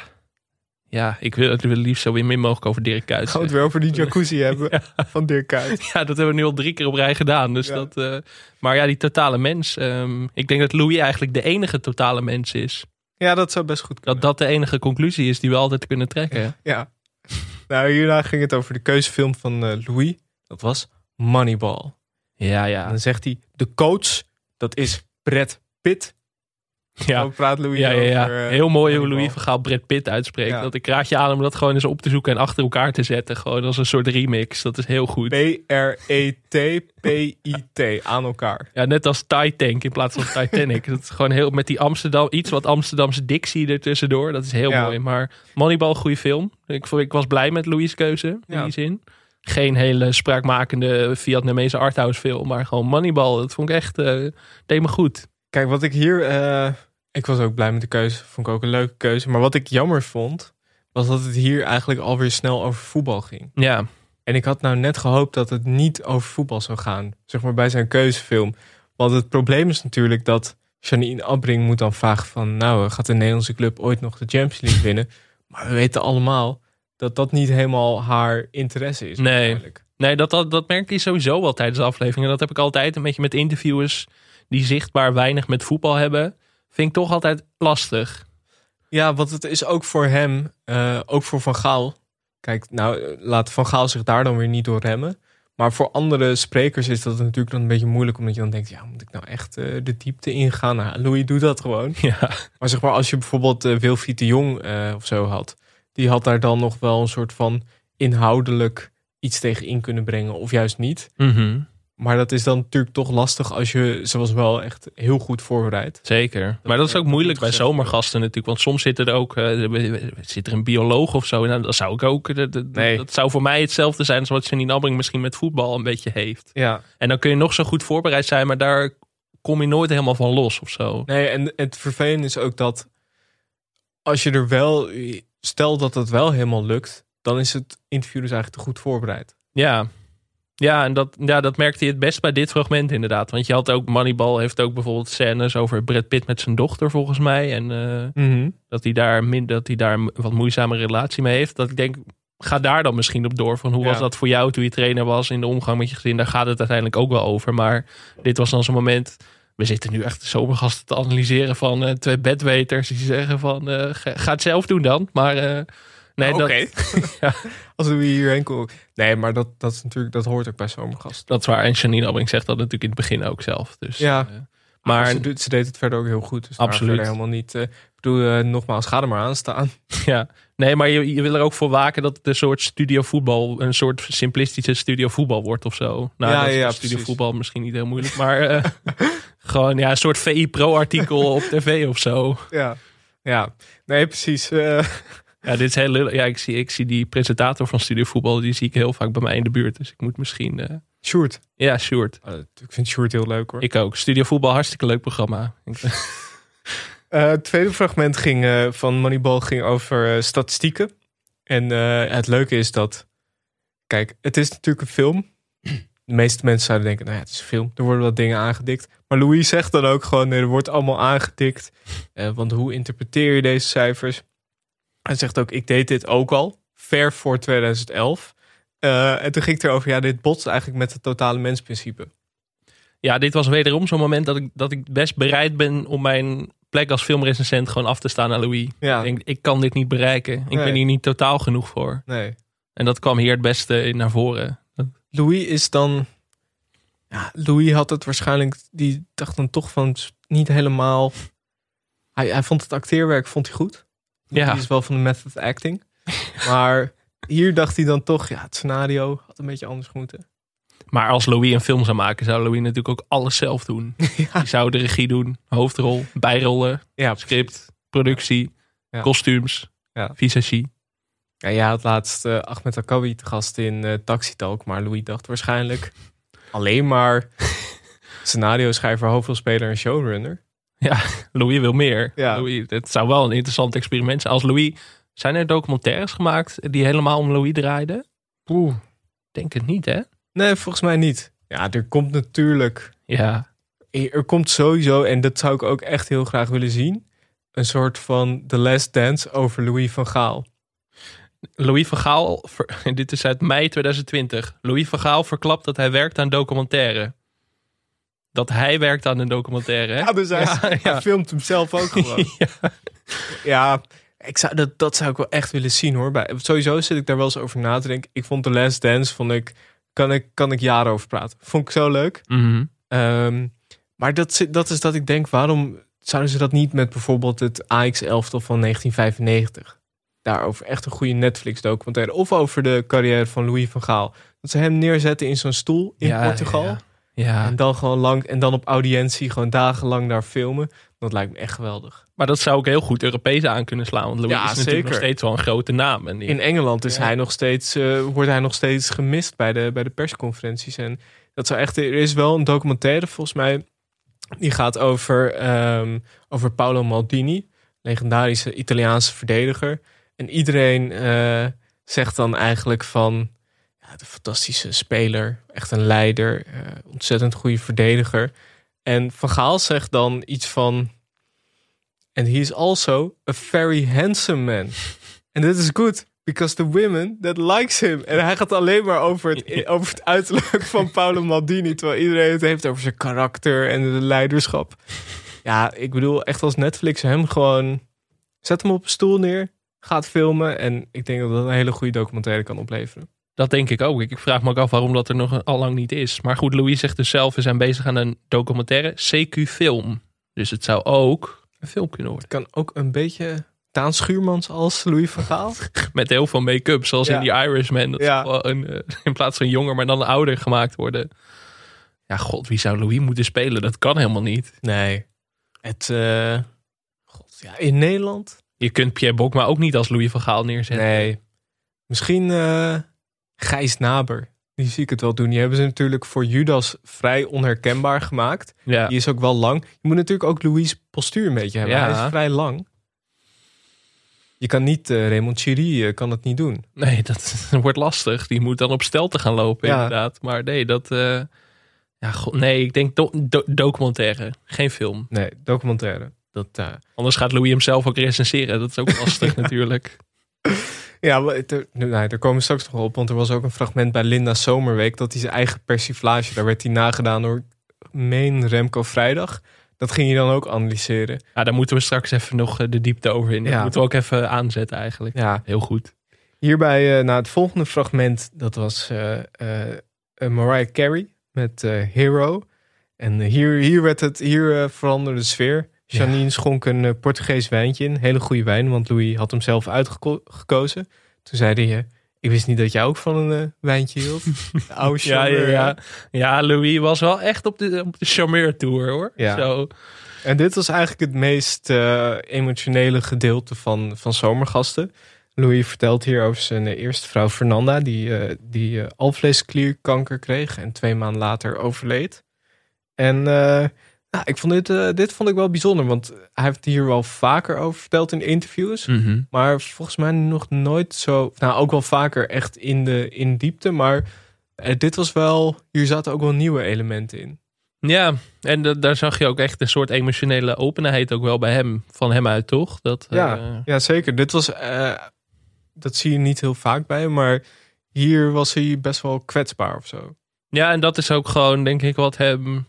Ja, ik wil het liefst zo weer min mogelijk over Dirk Kuyt Gaan we het weer over die jacuzzi hebben van Dirk Kuyt. Ja, dat hebben we nu al drie keer op rij gedaan. Dus Ja. dat, eh, maar ja, die totale mens. ehm, ik denk dat Louis eigenlijk de enige totale mens is. Ja, dat zou best goed kunnen. Dat dat de enige conclusie is die we altijd kunnen trekken. Ja. Nou, hierna ging het over de keuzefilm van eh, Louis. Dat was Moneyball. Ja, En ja. dan zegt hij, de coach, dat is Brad Pitt. Ja, praat Louis ja, ja, ja. over, eh, Heel mooi hoe. Louis van Gaal Brad Pitt uitspreekt. Ja. Dat ik raad je aan om dat gewoon eens op te zoeken en achter elkaar te zetten. Gewoon als een soort remix. Dat is heel goed. E B-R-E-T-P-I-T, aan elkaar. Ja, net als Titank in plaats van Titanic. dat is gewoon heel met die Amsterdam, iets wat Amsterdamse dictie ertussendoor. Dat is heel mooi. Maar Moneyball, goede film. Ik, ik was blij met Louis' keuze in die zin. geen hele spraakmakende Vietnamese arthouse film, maar gewoon Moneyball. Dat vond ik echt, uh, deed me goed. Kijk, wat ik hier, uh, ik was ook blij met de keuze, vond ik ook een leuke keuze. Maar wat ik jammer vond, was dat het hier eigenlijk alweer snel over voetbal ging. Ja. En ik had nou net gehoopt dat het niet over voetbal zou gaan, zeg maar bij zijn keuzefilm. Want het probleem is natuurlijk dat Janine Abbring moet dan vragen van... nou, gaat de Nederlandse club ooit nog de Champions League winnen? Maar we weten allemaal dat dat niet helemaal haar interesse is. Nee, nee dat, dat, dat merkte hij sowieso wel tijdens de aflevering. En dat heb ik altijd een beetje met interviewers die zichtbaar weinig met voetbal hebben. Vind ik toch altijd lastig. Ja, want het is ook voor hem, uh, ook voor Van Gaal. Kijk, nou, laat Van Gaal zich daar dan weer niet door remmen. Maar voor andere sprekers is dat natuurlijk dan een beetje moeilijk. Omdat je dan denkt, ja, moet ik nou echt uh, de diepte ingaan? Nou, Louis doet dat gewoon. Ja. Maar zeg maar, als je bijvoorbeeld uh, Wilfried de Jong uh, of zo had. Die had daar dan nog wel een soort van inhoudelijk iets tegen in kunnen brengen. Of juist niet. Mm -hmm. Maar dat is dan natuurlijk toch lastig als je, ze was wel echt heel goed voorbereid. Zeker. Dat maar dat is ook moeilijk bij zomergasten natuurlijk. Want soms zit er ook uh, zit er een bioloog of zo. En dat zou ik ook. Dat, nee. dat zou voor mij hetzelfde zijn als wat Janine Abbring misschien met voetbal een beetje heeft. Ja. En dan kun je nog zo goed voorbereid zijn, maar daar kom je nooit helemaal van los of zo. Nee, en het vervelende is ook dat als je er wel, stel dat het wel helemaal lukt, dan is het interview dus eigenlijk te goed voorbereid. Ja, ja, en dat, ja, dat merkte je het best bij dit fragment inderdaad. Want je had ook, Moneyball heeft ook bijvoorbeeld scènes over Brad Pitt met zijn dochter volgens mij. En uh, mm -hmm. dat hij daar min, dat hij daar een wat moeizame relatie mee heeft. Dat ik denk, ga daar dan misschien op door. Van hoe Ja. was dat voor jou toen je trainer was in de omgang met je gezin? Daar gaat het uiteindelijk ook wel over. Maar dit was dan zo'n moment. We zitten nu echt de zomergasten te analyseren van eh, twee bedweters. Die zeggen van, eh, ga, het zelf doen dan. Maar eh, nee, dat, Als we hierheen komen. Nee, maar dat, dat is natuurlijk, dat hoort ook bij zomergast. dat is waar. En Janine Abbring zegt dat natuurlijk in het begin ook zelf. Dus, Ja. eh, maar ze, ze deed het verder ook heel goed. Dus Absoluut. helemaal niet. eh, ik bedoel, eh, nogmaals, ga er maar aan staan. Ja, nee, maar je, je wil er ook voor waken dat het een soort studio voetbal, een soort simplistische studio voetbal wordt of zo. Nou, Ja, ja, bij studio precies. voetbal misschien niet heel moeilijk, maar gewoon ja, een soort VI Pro artikel op tv of zo. Ja, ja. nee, precies. Ja, dit is heel lullig. Ja, ik zie, ik zie die presentator van studio voetbal, die zie ik heel vaak bij mij in de buurt. Dus ik moet misschien, Sjoerd. ja, Sjoerd. Eh, ik vind Sjoerd heel leuk hoor. Ik ook. Studio voetbal, hartstikke leuk programma. Eh, het tweede fragment ging, van Moneyball ging over statistieken. En het leuke is dat... Kijk, het is natuurlijk een film. De meeste mensen zouden denken, nou ja, het is een film. Er worden wat dingen aangedikt. Maar Louis zegt dan ook gewoon, nee, er wordt allemaal aangedikt. Want hoe interpreteer je deze cijfers? Hij zegt ook, ik deed dit ook al. Ver voor 2011. Eh, en toen ging het erover, ja, dit botst eigenlijk met het totale mensprincipe. Ja, dit was wederom zo'n moment dat ik, dat ik best bereid ben om mijn plek als filmrecensent gewoon af te staan aan Louis. Ja, Ik denk, ik kan dit niet bereiken. Ik Nee. ben hier niet totaal genoeg voor. nee. En dat kwam hier het beste in naar voren. Louis is dan. Ja, Louis had het waarschijnlijk. Die dacht dan toch van niet helemaal. Hij, hij vond het acteerwerk vond hij goed. Ja. Die is wel van de method acting. maar hier dacht hij dan toch. Ja, het scenario had een beetje anders moeten. Maar als Louis een film zou maken, zou Louis natuurlijk ook alles zelf doen. ja, Die zou de regie doen, hoofdrol, bijrollen, ja, script, productie, kostuums, Ja. visagie. ja, jij had laatst eh, Ahmed Akawi te gast in eh Taxi Talk. Maar Louis dacht waarschijnlijk alleen maar scenario schrijver, hoofdrolspeler en showrunner. Louis wil meer. Ja. Louis, het zou wel een interessant experiment zijn. Als Louis, zijn er documentaires gemaakt die helemaal om Louis draaiden? Oeh. Denk het niet, hè? Nee, volgens mij niet. Ja, er komt natuurlijk Ja, er komt sowieso, en dat zou ik ook echt heel graag willen zien, een soort van The Last Dance over Louis van Gaal. Louis van Gaal, dit is uit mei 2020. Louis van Gaal verklapt dat hij werkt aan documentaire. Dat hij werkt aan een documentaire. Hè? Ja, dus hij, Ja, hij ja. filmt hem zelf ook gewoon. Ja. ja, ik zou, dat, dat zou ik wel echt willen zien hoor. Bij, sowieso zit ik daar wel eens over na te denken. Ik vond The Last Dance, vond ik, kan ik, kan ik jaren over praten. Vond ik zo leuk. Mhm. Ehm, maar dat, zit- dat is dat ik denk, waarom zouden ze dat niet met bijvoorbeeld het AX-elftal van 1995? Daarover echt een goede Netflix-documentaire. Of over de carrière van Louis van Gaal. Dat ze hem neerzetten in zo'n stoel in Ja, Portugal. Ja, ja. En dan gewoon lang, en dan op audiëntie gewoon dagenlang daar filmen. Dat lijkt me echt geweldig. Maar dat zou ook heel goed Europees aan kunnen slaan. Want Louis Ja, is natuurlijk zeker. nog steeds wel een grote naam. En die- In Engeland is Ja. hij nog steeds, eh, wordt hij nog steeds gemist bij de, bij de persconferenties. En dat zou echt. Er is wel een documentaire volgens mij. Die gaat over, ehm, over Paolo Maldini, legendarische Italiaanse verdediger. En iedereen eh, zegt dan eigenlijk van. De fantastische speler, echt een leider, eh, ontzettend goede verdediger. En Van Gaal zegt dan iets van. And he is also a very handsome man. En dit is good, because the women that likes him. En hij gaat alleen maar over het, over het uiterlijk van Paolo Maldini. Terwijl iedereen het heeft over zijn karakter en de leiderschap. Ja, ik bedoel, echt als Netflix hem gewoon... Zet hem op een stoel neer, gaat filmen. En ik denk dat dat een hele goede documentaire kan opleveren. Dat denk ik ook. Ik, vraag me ook af waarom dat er nog al lang niet is. Maar goed, Louis zegt dus zelf, we zijn bezig aan een documentaire, CQ-film. Dus het zou ook een film kunnen worden. Het kan ook een beetje Daan Schuurmans als Louis van Gaal. Met heel veel make-up, zoals Ja. in die Irishman. Dat Ja. een, eh, in plaats van jonger, maar dan ouder gemaakt worden. Ja, god, wie zou Louis moeten spelen? Dat kan helemaal niet. Nee. Het, eh, God, ja, in Nederland? Je kunt Pierre Bokma ook niet als Louis van Gaal neerzetten. Nee. Misschien eh Gijs Naber. Die zie ik het wel doen. Die hebben ze natuurlijk voor Judas vrij onherkenbaar gemaakt. Ja. Die is ook wel lang. Je moet natuurlijk ook Louis postuur een beetje hebben. Ja. Hij is vrij lang. Je kan niet, eh Raymond Chiri eh, kan het niet doen. Nee, dat wordt lastig. Die moet dan op stel te gaan lopen, Ja. inderdaad. Maar nee, dat... eh, ja, god, nee, ik denk do- do- documentaire. Geen film. Nee, documentaire. Dat, Anders gaat Louis hem zelf ook recenseren. Dat is ook lastig natuurlijk. Ja, er, nou, daar komen we straks nog op. Want er was ook een fragment bij Linda Zomerweek. Dat hij zijn eigen persiflage, daar werd hij nagedaan door Meen Remco Vrijdag. Dat ging hij dan ook analyseren. Ja, daar moeten we straks even nog eh, de diepte over in. Dat Ja. moeten we ook even aanzetten eigenlijk. Ja, Heel goed. hierbij, eh na het volgende fragment, dat was eh, Mariah Carey met Hero. En hier, hier, werd het, hier veranderde de sfeer. Janine schonk een eh, Portugees wijntje in. Hele goede wijn, want Louis had hem zelf uitgekozen. Toen zei hij, eh, ik wist niet dat jij ook van een eh, wijntje hield. De oude Ja, ja, ja. ja, Louis was wel echt op de, op de charmeur tour hoor. Ja. Zo. En dit was eigenlijk het meest emotionele gedeelte van, van Zomergasten. Louis vertelt hier over zijn eerste vrouw Fernanda, die, die alvleesklierkanker kreeg en twee maanden later overleed. En nou, ik vond dit, eh, dit vond ik wel bijzonder, want hij heeft hier wel vaker over verteld in interviews. Mhm. Maar volgens mij nog nooit zo. Nou, ook wel vaker echt in de in diepte. Maar eh, dit was wel. Hier zaten ook wel nieuwe elementen in. Ja, en da- daar zag je ook echt een soort emotionele openheid ook wel bij hem, van hem uit, toch? Dat, Ja, eh, ja zeker. Dit was. dat zie je niet heel vaak bij. hem, Maar hier was hij best wel kwetsbaar of zo. Ja, en dat is ook gewoon, denk ik, wat hem.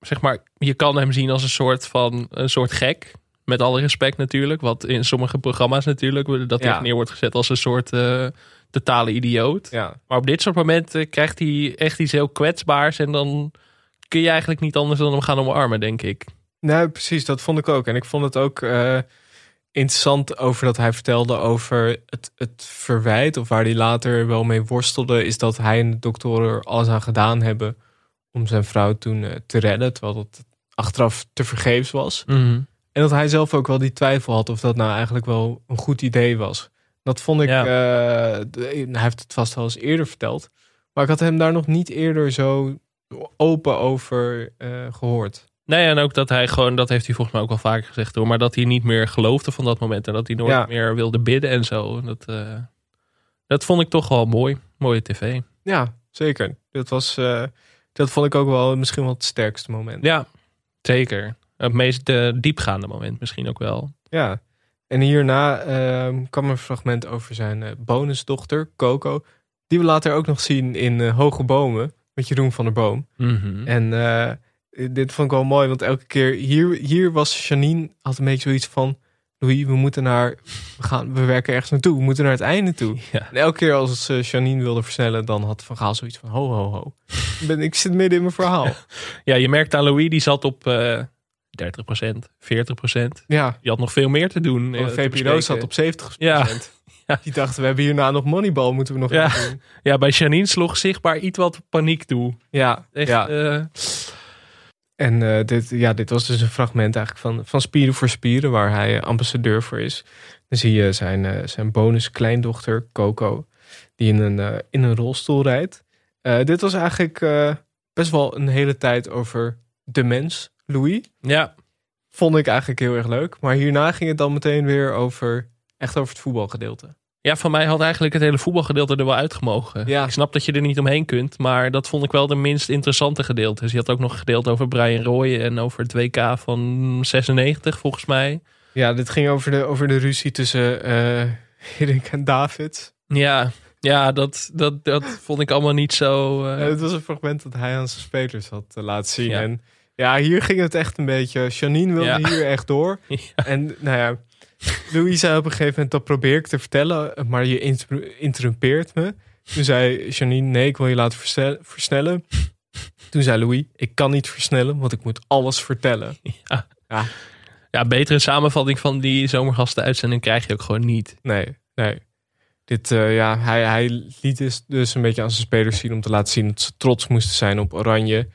Zeg maar, je kan hem zien als een soort van een soort gek. Met alle respect natuurlijk. Wat in sommige programma's natuurlijk, dat hij Ja. neer wordt gezet als een soort eh, totale idioot. Ja, Maar op dit soort momenten krijgt hij echt iets heel kwetsbaars. En dan kun je eigenlijk niet anders dan hem gaan omarmen, denk ik. nee, precies. Dat vond ik ook. En ik vond het ook eh, interessant over dat hij vertelde over het, het verwijt. Of waar hij later wel mee worstelde. Is dat hij en de dokter er alles aan gedaan hebben. Om zijn vrouw toen eh, te redden. Terwijl dat achteraf te vergeefs was. En dat hij zelf ook wel die twijfel had of dat nou eigenlijk wel een goed idee was. Dat vond ik, Ja. eh, hij heeft het vast wel eens eerder verteld. Maar ik had hem daar nog niet eerder zo open over eh, gehoord. Nee, en ook dat hij gewoon, dat heeft hij volgens mij ook wel vaker gezegd hoor, maar dat hij niet meer geloofde van dat moment en dat hij nooit Ja. meer wilde bidden en zo. Dat, dat vond ik toch wel mooi. Mooie tv. Ja, zeker. Dat, was, dat vond ik ook wel misschien wel het sterkste moment. Ja, zeker. Het meest eh, diepgaande moment misschien ook wel. Ja. En hierna ehm, kwam een fragment over zijn eh, bonusdochter, Coco. Die we later ook nog zien in eh, Hoge Bomen met Jeroen van der Boom. En eh, dit vond ik wel mooi, want elke keer hier, hier was Janine had een beetje zoiets van: Louis, we moeten naar, we gaan, we werken ergens naartoe, we moeten naar het einde toe. Ja. En elke keer als uh, Janine wilde versnellen, dan had Van Gaal zoiets van: ho, ho, ho. Ben, ik zit midden in mijn verhaal. Ja, je merkt aan Louis, die zat op eh 30%, 40%. Ja, Die had nog veel meer te doen. eh, de te VPRO zat op 70 Ja. Ja. Die dachten, we hebben hierna nog Moneyball, moeten we nog Ja. doen. Ja, bij Janine sloeg zichtbaar iets wat paniek toe. Ja, Echt, ja. Eh, En uh, dit, ja, dit was dus een fragment eigenlijk van, van Spieren voor Spieren, waar hij ambassadeur voor is. Dan zie je zijn, uh, zijn bonus kleindochter, Coco, die in een, uh, in een rolstoel rijdt. dit was eigenlijk best wel een hele tijd over de mens, Louis. Ja. Vond ik eigenlijk heel erg leuk. Maar hierna ging het dan meteen weer over, echt over het voetbalgedeelte. Ja, van mij had eigenlijk het hele voetbalgedeelte er wel uitgemogen. Ja. Ik snap dat je er niet omheen kunt, maar dat vond ik wel de minst interessante gedeelte. Dus je had ook nog gedeeld over Brian Roy en over het WK van 96 volgens mij. Ja, dit ging over de, over de ruzie tussen uh, en David. Ja, ja dat, dat, dat vond ik allemaal niet zo... Uh... het was een fragment dat hij aan zijn spelers had uh, laten zien. Ja. En ja, hier ging het echt een beetje... Janine wilde ja. hier echt door. En nou ja, Louis zei op een gegeven moment, dat probeer ik te vertellen, maar je inter interrumpeert me. Toen zei Janine, nee, ik wil je laten versnellen. Toen zei Louis, ik kan niet versnellen, want ik moet alles vertellen. Ja, ja. ja betere samenvatting van die zomergasten-uitzending krijg je ook gewoon niet. Nee, nee. Dit, uh, ja, hij, hij liet dus, dus een beetje aan zijn spelers zien om te laten zien dat ze trots moesten zijn op Oranje.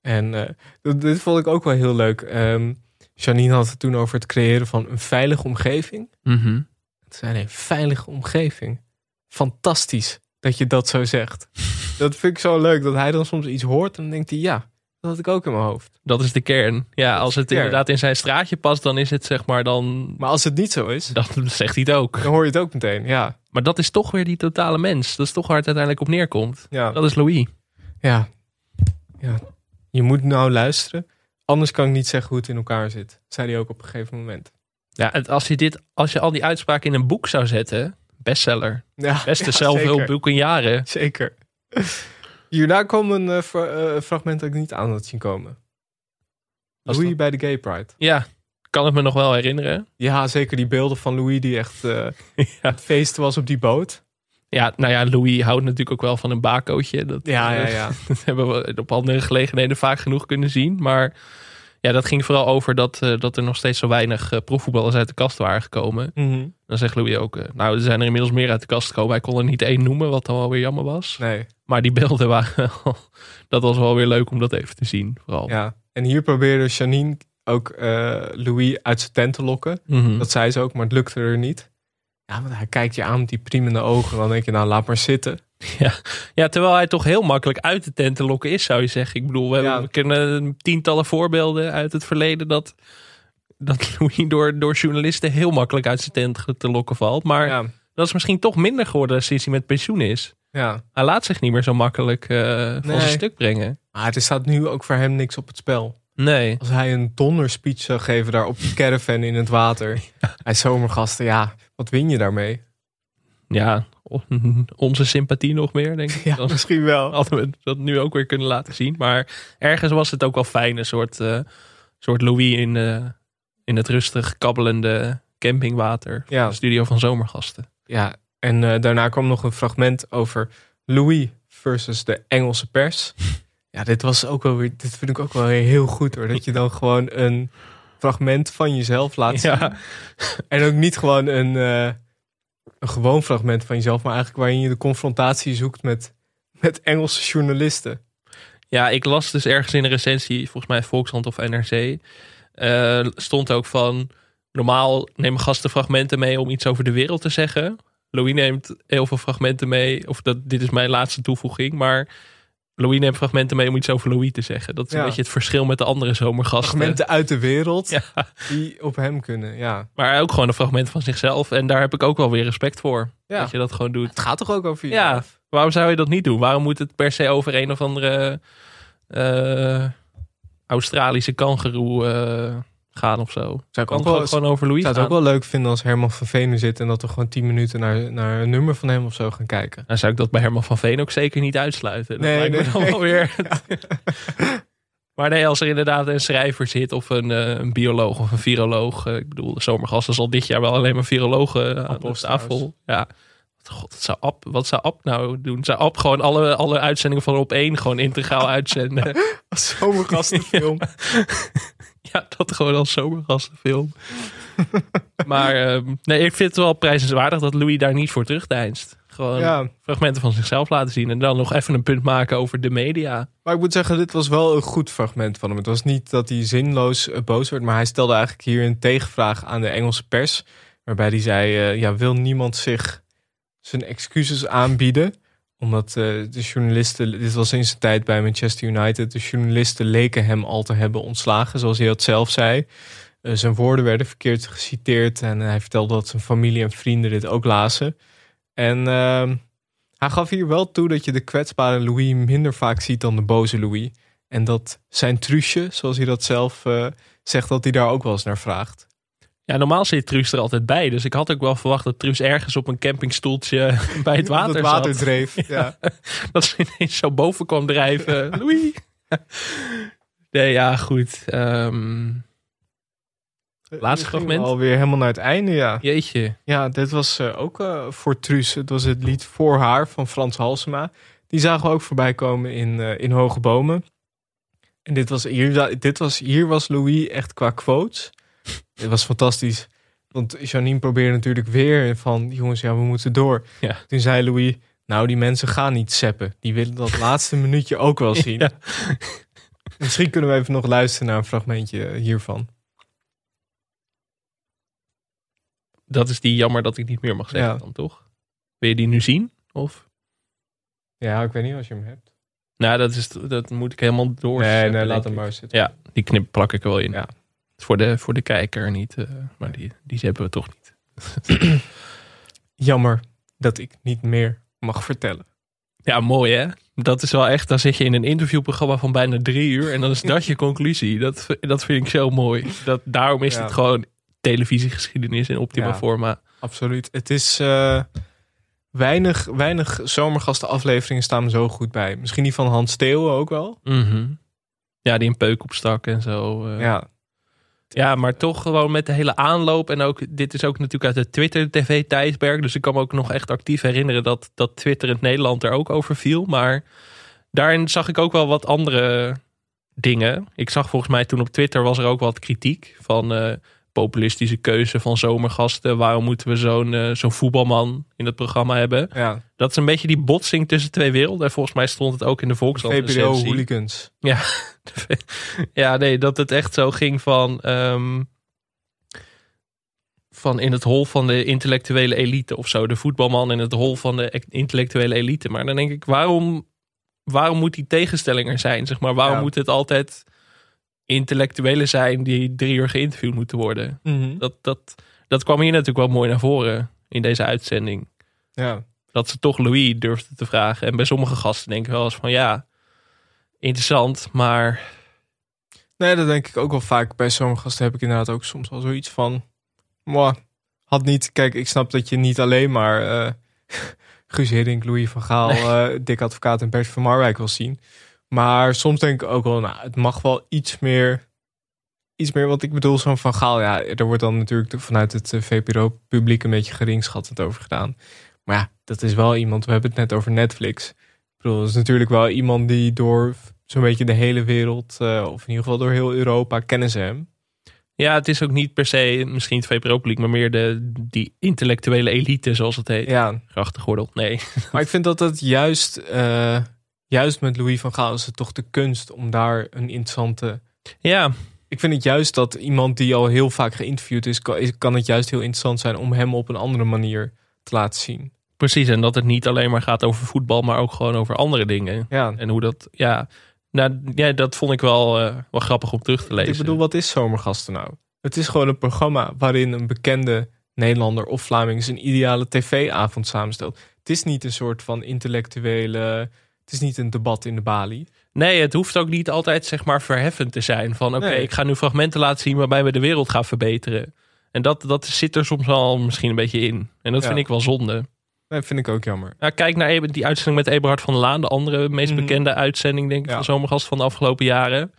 En uh, dit vond ik ook wel heel leuk. Um, Janine had het toen over het creëren van een veilige omgeving. Mm -hmm. Het zijn een veilige omgeving. Fantastisch dat je dat zo zegt. dat vind ik zo leuk dat hij dan soms iets hoort en dan denkt hij ja, dat had ik ook in mijn hoofd. Dat is de kern. Ja, als het inderdaad in zijn straatje past, dan is het zeg maar dan. Maar als het niet zo is, dan zegt hij het ook. Dan hoor je het ook meteen. Ja. Maar dat is toch weer die totale mens. Dat is toch waar het uiteindelijk op neerkomt. Ja. Dat is Louis. Ja. ja. Je moet nou luisteren. Anders kan ik niet zeggen hoe het in elkaar zit. Zei hij ook op een gegeven moment. Ja, als je, dit, als je al die uitspraken in een boek zou zetten, bestseller. Ja, Beste ja, zelfhulpboek in jaren. Zeker. Hierna kwam een uh, fra- uh, fragment dat ik niet aan had zien komen. Louis bij de Gay Pride. Ja, kan het me nog wel herinneren. Ja, zeker die beelden van Louis die echt uh, ja. het feest was op die boot. Ja, nou ja, Louis houdt natuurlijk ook wel van een bakootje. Dat, ja, ja, ja. dat hebben we op andere gelegenheden vaak genoeg kunnen zien. Maar ja, dat ging vooral over dat, uh, dat er nog steeds zo weinig uh, profvoetballers uit de kast waren gekomen. Mm -hmm. Dan zegt Louis ook, uh, nou, er zijn er inmiddels meer uit de kast gekomen. Hij kon er niet één noemen, wat dan wel weer jammer was. Nee. Maar die beelden waren wel, dat was wel weer leuk om dat even te zien, vooral. Ja, en hier probeerde Janine ook Louis uit zijn tent te lokken. Mm -hmm. Dat zei ze ook, maar het lukte er niet. Ja, want hij kijkt je aan met die priemende ogen. Dan denk je, nou, laat maar zitten. Ja. ja, terwijl hij toch heel makkelijk uit de tent te lokken is, zou je zeggen. Ik bedoel, we, Ja. hebben, we kennen tientallen voorbeelden uit het verleden dat, dat Louis door, door journalisten heel makkelijk uit zijn tent te lokken valt. Maar Ja, dat is misschien toch minder geworden sinds hij met pensioen is. ja. Hij laat zich niet meer zo makkelijk eh, van Nee. zijn stuk brengen. Maar er staat nu ook voor hem niks op het spel. Nee. Als hij een donderspeech zou geven daar op die caravan in het water. Hij zomergasten, ja, wat win je daarmee? Ja, onze sympathie nog meer, denk ik. Ja, Dan misschien wel. hadden we dat nu ook weer kunnen laten zien. Maar ergens was het ook wel fijn. Een soort, eh, soort Louis in, eh, in het rustig kabbelende campingwater. Ja. De studio van Zomergasten. Ja, en eh, daarna kwam nog een fragment over Louis versus de Engelse pers. Ja, dit was ook wel weer, dit vind ik ook wel weer heel goed hoor. Dat je dan gewoon een fragment van jezelf laat zien. Ja. En ook niet gewoon een, een gewoon fragment van jezelf, maar eigenlijk waarin je de confrontatie zoekt met, met Engelse journalisten. ja, ik las dus ergens in een recensie, volgens mij Volkshand of NRC. eh, stond ook van, normaal nemen gasten fragmenten mee om iets over de wereld te zeggen. Louis neemt heel veel fragmenten mee, of dat, dit is mijn laatste toevoeging, maar... Louis neemt fragmenten mee om iets over Louis te zeggen. Dat is Ja. een beetje het verschil met de andere zomergasten. Fragmenten uit de wereld Ja. die op hem kunnen. Ja. Maar ook gewoon een fragment van zichzelf. En daar heb ik ook wel weer respect voor. Ja. Dat je dat gewoon doet. Het gaat toch ook over Ja, jezelf? waarom zou je dat niet doen? Waarom moet het per se over een of andere eh, Australische kangeroe eh, gaan of zo? Zou ik Kan ook wel, gewoon over Louis zou het ook wel leuk vinden als Herman van Venen zit en dat we gewoon 10 minuten naar, naar een nummer van hem of zo gaan kijken. Dan zou ik dat bij Herman van Veen ook zeker niet uitsluiten. Dat Nee, lijkt me nee, dan nee. wel weer... Maar nee, als er inderdaad een schrijver zit of een, eh, een bioloog of een viroloog. eh, ik bedoel, de zomergasten zal dit jaar wel alleen maar virologen aan de Appels tafel. Ja. God, wat zou Ab, wat zou Ab nou doen? Zou Ab gewoon alle, alle uitzendingen van op één gewoon integraal uitzenden? Als zomergastenfilm. ja, dat gewoon als zomergastenfilm. maar ehm, nee, ik vind het wel prijzenswaardig dat Louis daar niet voor terugdeinst. Gewoon Ja. fragmenten van zichzelf laten zien. En dan nog even een punt maken over de media. Maar ik moet zeggen, dit was wel een goed fragment van hem. Het was niet dat hij zinloos eh, boos werd, maar hij stelde eigenlijk hier een tegenvraag aan de Engelse pers. Waarbij hij zei, eh, ja, wil niemand zich zijn excuses aanbieden? Omdat eh, de journalisten, dit was in zijn tijd bij Manchester United, de journalisten leken hem al te hebben ontslagen, zoals hij dat zelf zei. Eh, zijn woorden werden verkeerd geciteerd en hij vertelde dat zijn familie en vrienden dit ook lazen. En ehm, hij gaf hier wel toe dat je de kwetsbare Louis minder vaak ziet dan de boze Louis. En dat zijn truusje, zoals hij dat zelf eh, zegt, dat hij daar ook wel eens naar vraagt. Ja, normaal zit Truus er altijd bij. Dus ik had ook wel verwacht dat Truus ergens op een campingstoeltje bij het water, Dat water zat. dreef. Ja. Dat ze ineens zo boven kwam drijven. Louis. Nee, ja, goed. Ehm, Laatste fragment. Alweer helemaal naar het einde, ja. jeetje. Ja, dit was eh, ook eh, voor Truus. Het was het lied Voor haar van Frans Halsema. Die zagen we ook voorbij komen in, in Hoge Bomen. En dit was, hier, dit was, hier was Louis echt qua quotes. Het was fantastisch. Want Janine probeerde natuurlijk weer van... jongens, ja, we moeten door. Ja. Toen zei Louis... nou, die mensen gaan niet seppen. Die willen dat laatste minuutje ook wel zien. Ja. Misschien kunnen we even nog luisteren naar een fragmentje hiervan. Dat is die jammer dat ik niet meer mag zeggen Ja. dan, toch? Wil je die nu zien? Of? Ja, ik weet niet als je hem hebt. Nou, dat, is, dat moet ik helemaal door. Nee, nee, laat hem maar zitten. Ja, die knip plak ik er wel in. Ja. Is Voor de, voor de kijker niet. eh, maar die, die hebben we toch niet. Jammer dat ik niet meer mag vertellen. Ja, mooi hè? Dat is wel echt, dan zit je in een interviewprogramma van bijna drie uur en dan is dat je conclusie. Dat, dat vind ik zo mooi. Dat, daarom is Ja. het gewoon televisiegeschiedenis in optima Ja. forma. Absoluut. Het is eh, weinig, weinig zomergastenafleveringen staan me zo goed bij. Misschien die van Hans Steeuwen ook wel. Mhm. Ja, die een peuk opstak en zo. eh. Ja, Ja, maar toch gewoon met de hele aanloop. En ook, dit is ook natuurlijk uit het Twitter-tv-tijdperk. Dus ik kan me ook nog echt actief herinneren dat, dat Twitter in Nederland er ook over viel. Maar daarin zag ik ook wel wat andere dingen. Ik zag volgens mij toen op Twitter was er ook wat kritiek van eh, populistische keuze van zomergasten. Waarom moeten we zo'n eh, zo'n voetbalman in het programma hebben? ja. Dat is een beetje die botsing tussen twee werelden. En volgens mij stond het ook in de Volkskrant. VPRO recensie. hooligans. Ja, nee, dat het echt zo ging van. ehm, van in het hol van de intellectuele elite of zo. De voetbalman in het hol van de e- intellectuele elite. Maar dan denk ik, waarom, waarom moet die tegenstelling er zijn? Zeg maar, waarom Ja. moet het altijd intellectuelen zijn die drie uur geïnterviewd moeten worden? Dat, dat, dat kwam hier natuurlijk wel mooi naar voren in deze uitzending. Ja. Dat ze toch Louis durfden te vragen. En bij sommige gasten denk ik wel eens van ja, interessant, maar Nee, dat denk ik ook wel vaak. Bij sommige gasten heb ik inderdaad ook soms wel zoiets van... Mwah, had niet... Kijk, ik snap dat je niet alleen maar... eh Guus Hiddink, Louis van Gaal, eh Dick Advocaat en Bert van Marwijk wil zien. Maar soms denk ik ook wel... Nou, het mag wel iets meer... Iets meer, want ik bedoel, zo'n Van Gaal... Ja, er wordt dan natuurlijk vanuit het eh, VPRO-publiek... een beetje geringschattend over gedaan. Maar ja, dat is wel iemand... We hebben het net over Netflix. Ik bedoel, dat is natuurlijk wel iemand die door zo'n beetje de hele wereld, eh, of in ieder geval door heel Europa, kennen ze hem. ja, het is ook niet per se misschien het VPRO-publiek, maar meer de, die intellectuele elite, zoals het heet. Ja, Grachtengordel, nee. maar ik vind dat het juist, eh, juist met Louis van Gaal is het toch de kunst om daar een interessante... Ja, Ik vind het juist dat iemand die al heel vaak geïnterviewd is, kan, het juist heel interessant zijn om hem op een andere manier te laten zien. precies. En dat het niet alleen maar gaat over voetbal, maar ook gewoon over andere dingen. Ja, En hoe dat, ja, nou, ja dat vond ik wel, eh, wel grappig om terug te lezen. ik bedoel, wat is Zomergasten nou? Het is gewoon een programma waarin een bekende Nederlander of Vlaming zijn ideale tv-avond samenstelt. Het is niet een soort van intellectuele... Het is niet een debat in de balie. Nee, het hoeft ook niet altijd zeg maar verheffend te zijn. Van oké, Nee. ik ga nu fragmenten laten zien waarbij we de wereld gaan verbeteren. En dat, dat zit er soms wel misschien een beetje in. En dat Ja. vind ik wel zonde. Nee, vind ik ook jammer. Nou, kijk naar die uitzending met Eberhard van Laan. De andere meest Mhm. bekende uitzending denk ik Ja. van Zomergast van de afgelopen jaren.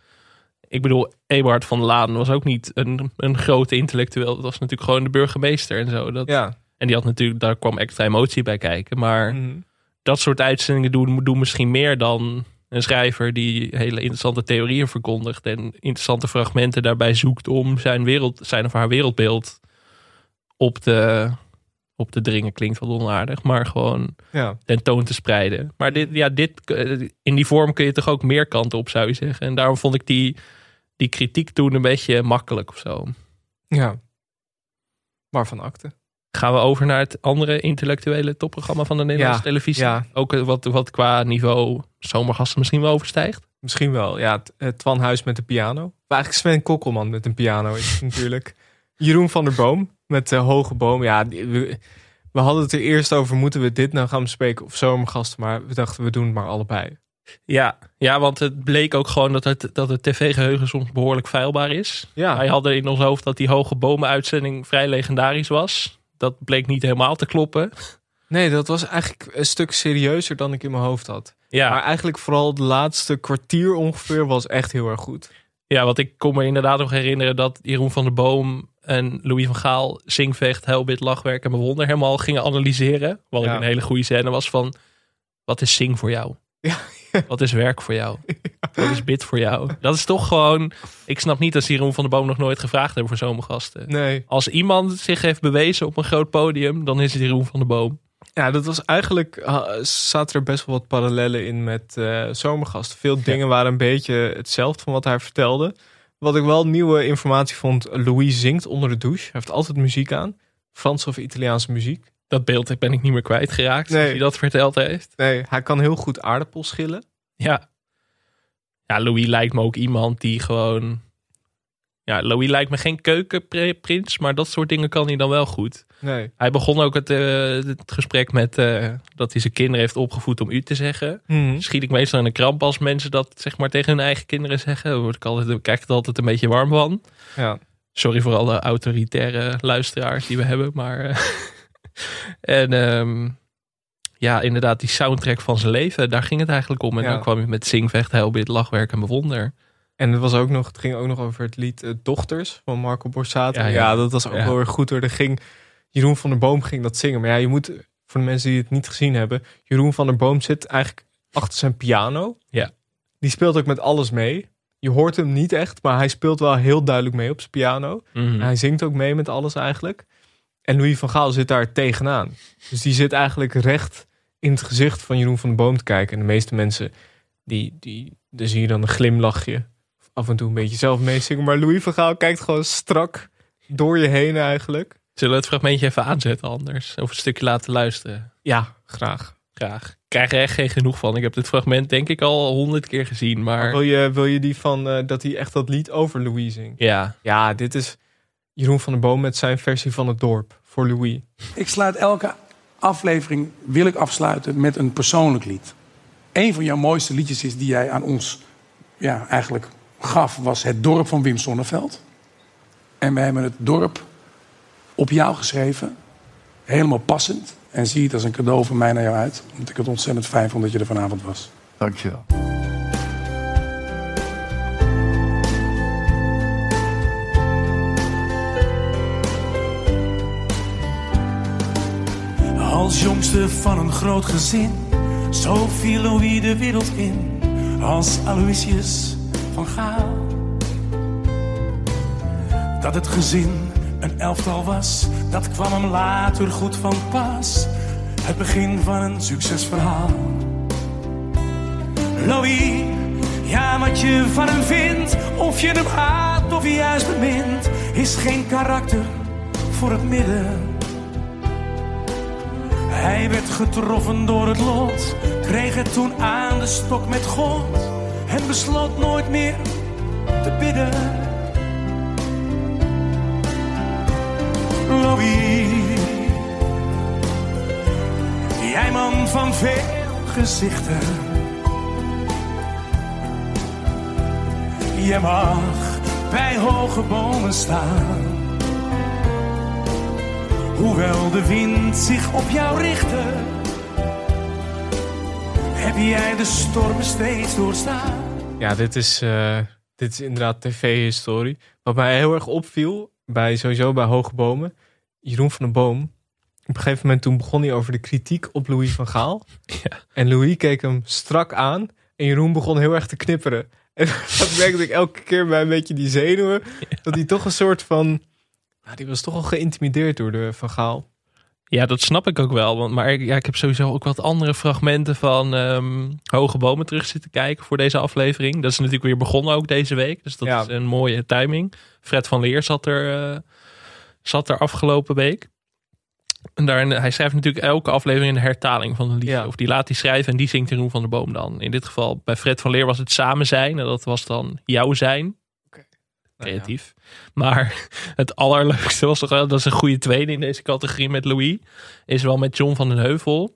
Ik bedoel, Eberhard van Laan was ook niet een, een grote intellectueel. Dat was natuurlijk gewoon de burgemeester en zo. Dat, Ja. En die had natuurlijk, daar kwam extra emotie bij kijken. Maar Mhm. Dat soort uitzendingen doen, doen misschien meer dan een schrijver die hele interessante theorieën verkondigt en interessante fragmenten daarbij zoekt om zijn, wereld, zijn of haar wereldbeeld op te, op te dringen klinkt wat onaardig, maar gewoon Ja. tentoon te spreiden. Maar dit, ja, dit, in die vorm kun je toch ook meer kanten op, zou je zeggen. En daarom vond ik die, die kritiek toen een beetje makkelijk of zo. ja. Waarvan akte? Gaan we over naar het andere intellectuele topprogramma van de Nederlandse Ja, televisie? ja. Ook eh, wat, wat qua niveau zomergasten misschien wel overstijgt. Misschien wel. Ja, het, het Twan Huis met de piano. Maar eigenlijk Sven Kokkelman met een piano is natuurlijk. Jeroen van der Boom met de hoge boom. Ja, we hadden het er eerst over, moeten we dit nou gaan bespreken of zomergasten? Maar we dachten, we doen het maar allebei. Ja, ja want het bleek ook gewoon dat het, dat het tv-geheugen soms behoorlijk feilbaar is. Ja, Wij hadden in ons hoofd dat die hoge bomen-uitzending vrij legendarisch was. Dat bleek niet helemaal te kloppen. nee, dat was eigenlijk een stuk serieuzer dan ik in mijn hoofd had. Ja, Maar eigenlijk vooral de laatste kwartier ongeveer was echt heel erg goed. ja, want ik kon me inderdaad nog herinneren dat Jeroen van der Boom en Louis van Gaal Zingvecht, Helbit, Lachwerk en Bewonder helemaal gingen analyseren. Wat Ja. een hele goede scène was van, wat is Zing voor jou? Ja. Wat is werk voor jou? Wat is bid voor jou? Dat is toch gewoon... Ik snap niet dat ze Jeroen van der Boom nog nooit gevraagd hebben voor zomergasten. Nee, Als iemand zich heeft bewezen op een groot podium, dan is het Jeroen van der Boom. Ja, dat was eigenlijk. uh, zaten er best wel wat parallellen in met eh Zomergast. Veel dingen waren een beetje hetzelfde van wat hij vertelde. Wat ik wel nieuwe informatie vond. Louis zingt onder de douche. Hij heeft altijd muziek aan. Franse of Italiaanse muziek. Dat beeld ben ik niet meer kwijtgeraakt. Nee. Nee. Hij dat verteld heeft. Nee, hij kan heel goed aardappels schillen. Ja. Ja, Louis lijkt me ook iemand die gewoon... Ja, Louis lijkt me geen keukenprins, maar dat soort dingen kan hij dan wel goed. Nee. Hij begon ook het, eh, het gesprek met eh, dat hij zijn kinderen heeft opgevoed om u te zeggen. Mhm. Schiet ik meestal in een kramp als mensen dat zeg maar tegen hun eigen kinderen zeggen. Daar word ik altijd, ik er altijd een beetje warm van. Ja. Sorry voor alle autoritaire luisteraars die we hebben. Maar, eh, en ehm, ja, inderdaad, die soundtrack van zijn leven, daar ging het eigenlijk om. En Ja. dan kwam je met Zingvecht, Helbit, Lachwerk en Bewonder. En het, was ook nog, het ging ook nog over het lied eh, Dochters van Marco Borsato. Ja, Ja, ja. dat was ook wel weer goed hoor. Er ging, Jeroen van der Boom ging dat zingen. Maar ja, je moet, voor de mensen die het niet gezien hebben. Jeroen van der Boom zit eigenlijk achter zijn piano. Ja. Die speelt ook met alles mee. Je hoort hem niet echt, maar hij speelt wel heel duidelijk mee op zijn piano. Mhm. Hij zingt ook mee met alles eigenlijk. En Louis van Gaal zit daar tegenaan. Dus die zit eigenlijk recht in het gezicht van Jeroen van der Boom te kijken. En de meeste mensen, die, die, daar zie je dan een glimlachje. Af en toe een beetje zelf meezingen. Maar Louis van Gaal kijkt gewoon strak door je heen eigenlijk. Zullen we het fragmentje even aanzetten anders? Of een stukje laten luisteren? Ja, graag. Graag. Ik krijg er echt geen genoeg van. Ik heb dit fragment denk ik al honderd keer gezien. Maar Wil je, wil je die van eh, dat hij echt dat lied over Louis zingt? ja, Ja, dit is Jeroen van der Boom met zijn versie van het dorp voor Louis. Ik sluit elke aflevering, wil ik afsluiten met een persoonlijk lied. Een van jouw mooiste liedjes is die jij aan ons ja, eigenlijk gaf, was Het Dorp van Wim Sonneveld. En wij hebben het dorp op jou geschreven. Helemaal passend. En zie het als een cadeau van mij naar jou uit. Omdat ik het ontzettend fijn vond dat je er vanavond was. Dankjewel. Als jongste van een groot gezin, zo viel Louis de wereld in. Als Aloysius van Gaal. Dat het gezin een elftal was, dat kwam hem later goed van pas. Het begin van een succesverhaal. Louis, ja wat je van hem vindt, of je hem haat of juist bemint, is geen karakter voor het midden. Hij werd getroffen door het lot, kreeg het toen aan de stok met God en besloot nooit meer te bidden. Louis, jij man van veel gezichten. Je mag bij hoge bomen staan. Hoewel de wind zich op jou richtte, heb jij de stormen steeds doorstaan. Ja, dit is, eh, dit is inderdaad tv-historie. Wat mij heel erg opviel, bij, sowieso bij Hoge Bomen, Jeroen van den Boom. Op een gegeven moment toen begon hij over de kritiek op Louis van Gaal. Ja. En Louis keek hem strak aan. En Jeroen begon heel erg te knipperen. En dat merkte ik elke keer bij een beetje die zenuwen. Dat hij toch een soort van... Nou, die was toch al geïntimideerd door de Van Gaal. Ja, dat snap ik ook wel. Want, maar ja, ik heb sowieso ook wat andere fragmenten van ehm, Hoge Bomen terug zitten kijken voor deze aflevering. Dat is natuurlijk weer begonnen ook deze week. Dus dat Ja. is een mooie timing. Fred van Leer zat er, eh, zat er afgelopen week. En daarin, hij schrijft natuurlijk elke aflevering een hertaling van een liedje. Ja. Of die laat hij schrijven en die zingt Jeroen van der Boom dan. In dit geval bij Fred van Leer was het samen zijn. En dat was dan jouw zijn. Ja. Creatief. Maar het allerleukste was toch wel, dat is een goede tweede in deze categorie met Louis. Is wel met John van den Heuvel.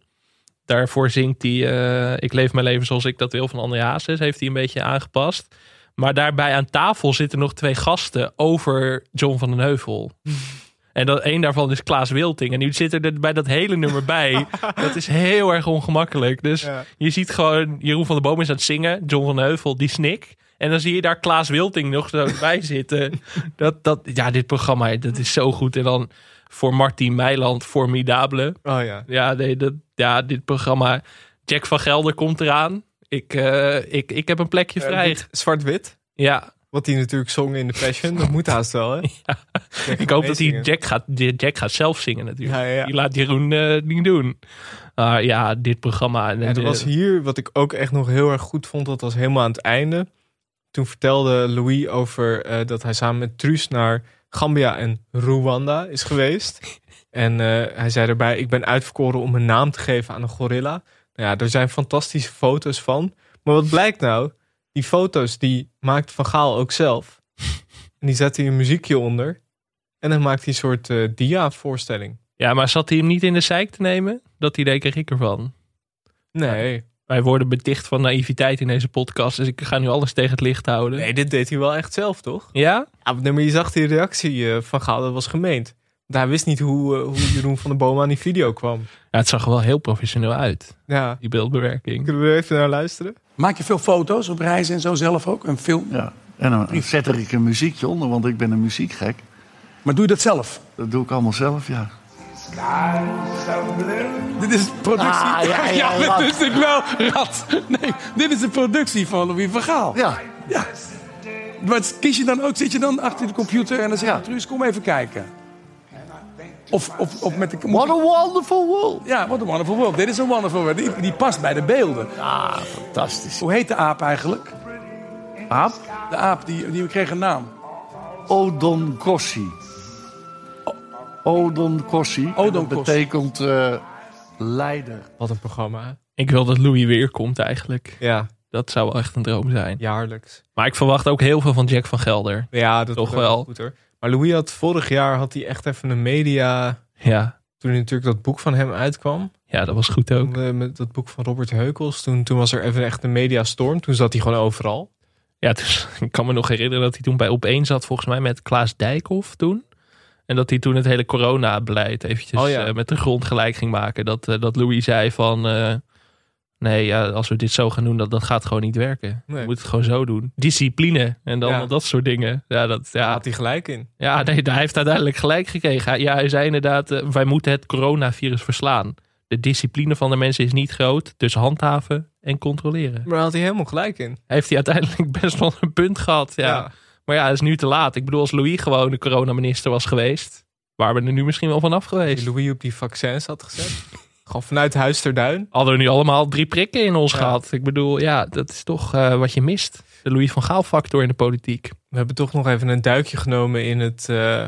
Daarvoor zingt hij eh, Ik leef mijn leven zoals ik dat wil van André Hazes. Heeft hij een beetje aangepast. Maar daarbij aan tafel zitten nog twee gasten over John van den Heuvel. En dat één daarvan is Klaas Wilting. En die zit er bij dat hele nummer bij. dat is heel erg ongemakkelijk. Dus Ja. je ziet gewoon Jeroen van der Boom is aan het zingen. John van den Heuvel, die snik. En dan zie je daar Klaas Wilting nog zo bij zitten. Dat, dat, ja, dit programma, dat is zo goed. En dan voor Martin Meiland, formidabele. Oh ja. Ja, nee, dat, ja, dit programma. Jack van Gelder komt eraan. Ik, eh, ik, ik heb een plekje Eh, vrij. Zwart-wit. ja, Wat hij natuurlijk zong in de Passion. Dat moet haast wel, hè? Jack ik hoop dat hij. Jack gaat, Jack gaat zelf zingen natuurlijk. Ja, ja, ja. Die laat Jeroen eh niet doen. Maar ja, dit programma. En En er was hier, wat ik ook echt nog heel erg goed vond, dat was helemaal aan het einde. Toen vertelde Louis over eh, dat hij samen met Truus naar Gambia en Rwanda is geweest. En eh, hij zei erbij, ik ben uitverkoren om een naam te geven aan een gorilla. Nou ja, er zijn fantastische foto's van. Maar wat blijkt nou? Die foto's die maakt Van Gaal ook zelf. En die zet hij een muziekje onder. En dan maakt hij een soort eh, dia-voorstelling. Ja, maar zat hij hem niet in de zeik te nemen? Dat idee kreeg ik ervan. Nee. Wij worden beticht van naïviteit in deze podcast. Dus ik ga nu alles tegen het licht houden. Nee, dit deed hij wel echt zelf, toch? Ja? Ja, maar je zag die reactie eh, van Gaal, dat was gemeend. Hij wist niet hoe, eh, hoe Jeroen van der Boom aan die video kwam. ja? Het zag er wel heel professioneel uit. Ja, Die beeldbewerking. kunnen we er even naar luisteren? Maak je veel foto's op reizen en zo zelf ook? Een film? Ja. En dan zet er ik een muziekje onder, want ik ben een muziekgek. Maar doe je dat zelf? Dat doe ik allemaal zelf, ja. Dit is productie. Ah, ja, ja, dat rat. is natuurlijk wel rat. Nee, dit is de productie van Louis van Gaal. Ja, Ja. Maar kies je dan ook, zit je dan achter de computer en dan zeg je, Ja. Truus, kom even kijken. Of, of, of met de... what a wonderful world. Ja, what a wonderful world. Dit is een wonderful world. Die, die past bij de beelden. Ah, fantastisch. Hoe heet de aap eigenlijk? Aap? De aap, die, die kreeg een naam. Odon Kossi. Odon Kossi. Odon Dat betekent eh, leider. Wat een programma. Ik wil dat Louis weer komt eigenlijk. Ja, Dat zou wel echt een droom zijn. jaarlijks. Maar ik verwacht ook heel veel van Jack van Gelder. Ja, dat Toch wel. Goed, hoor. Maar Louis had vorig jaar had hij echt even een media... Ja, Toen natuurlijk dat boek van hem uitkwam. ja dat was goed ook. eh, Met dat boek van Robert Heukels. Toen, toen was er even echt een mediastorm. Toen zat hij gewoon overal. Ja, dus, ik kan me nog herinneren dat hij toen bij Op1 zat, volgens mij met Klaas Dijkhoff toen. En dat hij toen het hele coronabeleid eventjes Oh ja. eh, met de grond gelijk ging maken. Dat, eh, dat Louis zei van, eh, nee, ja, als we dit zo gaan doen, dat, dat gaat gewoon niet werken. Nee. We moeten het gewoon zo doen. Discipline en dan Ja. dat soort dingen. Ja, dat, Daar ja, had hij gelijk in. ja nee, hij heeft uiteindelijk gelijk gekregen. Hij- Ja, hij zei inderdaad, wij moeten het coronavirus verslaan. De discipline van de mensen is niet groot, dus handhaven en controleren. Maar daar had hij helemaal gelijk in. Heeft hij uiteindelijk best wel een punt gehad. Ja. Maar ja, het is nu te laat. Ik bedoel, als Louis gewoon de coronaminister was geweest, waren we er nu misschien wel vanaf Die geweest. Louis op die vaccins had gezet. gewoon vanuit Huis ter Duin. Hadden we nu allemaal drie prikken in ons Ja. gehad. Ik bedoel, ja, dat is toch eh, wat je mist. De Louis van Gaal factor in de politiek. We hebben toch nog even een duikje genomen in het. eh,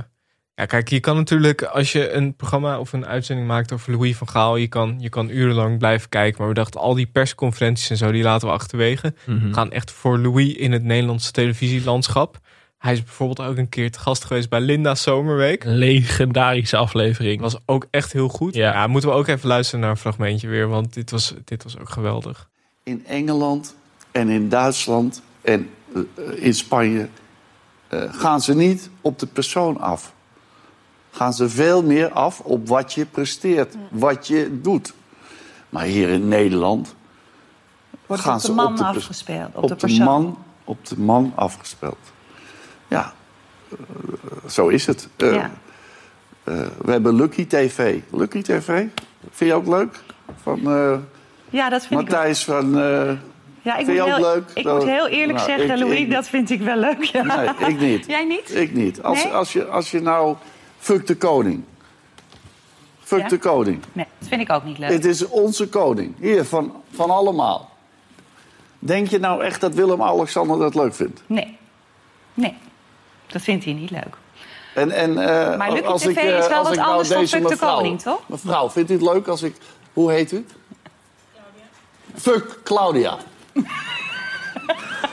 Ja, kijk, je kan natuurlijk, als je een programma of een uitzending maakt over Louis van Gaal, je kan, je kan urenlang blijven kijken. Maar we dachten, al die persconferenties en zo, die laten we achterwege. Mhm. We gaan echt voor Louis in het Nederlandse televisielandschap. Hij is bijvoorbeeld ook een keer te gast geweest bij Linda Zomerweek. Een legendarische aflevering. Was ook echt heel goed. Ja. Ja. moeten we ook even luisteren naar een fragmentje weer, want dit was, dit was ook geweldig. In Engeland en in Duitsland en eh, in Spanje eh, gaan ze niet op de persoon af. Gaan ze veel meer af op wat je presteert, wat je doet. Maar hier in Nederland Wordt gaan op de ze man op de, afgespeeld, op, op de de persoon. man, op de man afgespeeld. Ja, eh, zo is het. Eh, ja. eh, we hebben Lucky TV. Lucky TV, vind je ook leuk? Van ja, dat vind ik Matthijs van... Ja, ik Vind je ook heel, leuk? Ik moet heel eerlijk Nou, zeggen, ik- Louis, ik- dat vind ik wel leuk. Ja. Nee, ik niet. Jij niet? Ik niet. Als, Nee? als, je, als je nou... Fuck de koning. Fuck Ja? de koning. Nee, dat vind ik ook niet leuk. Het is onze koning. Hier, van, van allemaal. Denk je nou echt dat Willem-Alexander dat leuk vindt? Nee. Nee. Dat vindt hij niet leuk. En, en, eh, Maar Lucky als TV ik, eh, is wel als wat ik nou anders dan Fuck de Koning, toch? Mevrouw, vindt u het leuk als ik... Hoe heet u? Fuck Claudia.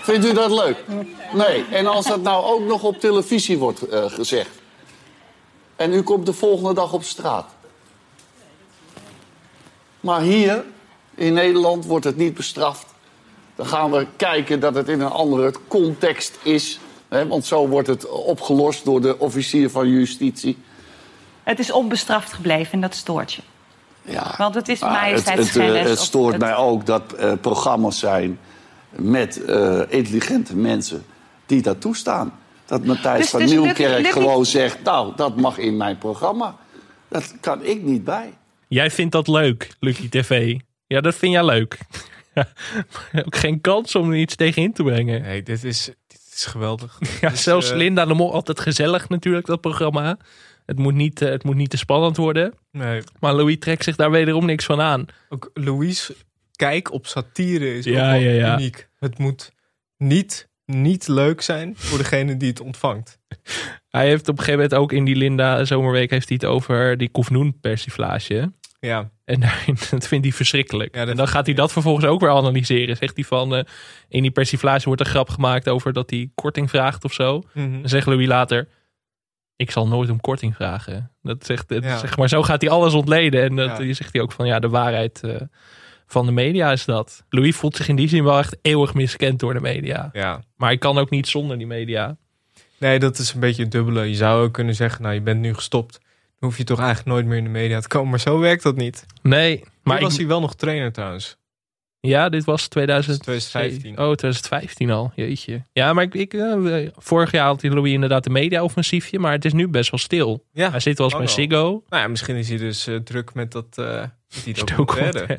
vindt u dat leuk? Nee. En als dat nou ook nog op televisie wordt eh, gezegd. En u komt de volgende dag op straat. Maar hier in Nederland wordt het niet bestraft. Dan gaan we kijken dat het in een andere context is. Hè, want zo wordt het opgelost door de officier van justitie. Het is onbestraft gebleven en dat stoort je. Ja. Want het is Ah, het, het, eh, het stoort het- mij ook dat eh, programma's zijn met eh, intelligente mensen die dat toestaan. Dat Matthijs Dus- van dus Nieuwkerk gewoon zegt... nou, dat mag in mijn programma. Dat kan ik niet bij. Jij vindt dat leuk, Lucky TV. Ja, dat vind jij leuk. Ook geen kans om er iets tegen in te brengen. Nee, dit is, is geweldig. Ja, Dus, zelfs eh, Linda de Mol, altijd gezellig natuurlijk, dat programma. Het moet, niet, eh, het moet niet te spannend worden. Nee, Maar Louis trekt zich daar wederom niks van aan. ook Louise, kijk op satire is Ja, ook wel ja, ja. uniek. Het moet niet, niet leuk zijn voor degene die het ontvangt. Hij heeft op een gegeven moment ook in die Linda Zomerweek heeft hij het over die Koefnoen persiflage. Ja, En dat vindt hij verschrikkelijk. Ja, en dan gaat hij dat vervolgens ook weer analyseren. Zegt hij van, eh, in die persiflage wordt een grap gemaakt over dat hij korting vraagt of zo. Mhm. Dan zegt Louis later, ik zal nooit om korting vragen. Dat zegt, het- Ja. zeg maar, zo gaat hij alles ontleden. En dat Ja. zegt hij ook van, ja, de waarheid eh, van de media is dat. Louis voelt zich in die zin wel echt eeuwig miskend door de media. ja. Maar hij kan ook niet zonder die media. Nee, dat is een beetje het dubbele. Je zou ook kunnen zeggen, nou, je bent nu gestopt. Dan hoef je toch eigenlijk nooit meer in de media te komen. Maar zo werkt dat niet. Nee, maar ik, was hij wel nog trainer trouwens. ja, dit was 2000, 2015. Oh, 2015 al. Jeetje. Ja, maar ik, ik, eh, vorig jaar had die Louis inderdaad een media-offensiefje. Maar het is nu best wel stil. Ja, Hij zit wel eens bij. Ziggo. Nou ja, misschien is hij dus eh, druk met dat... eh met die documentaire.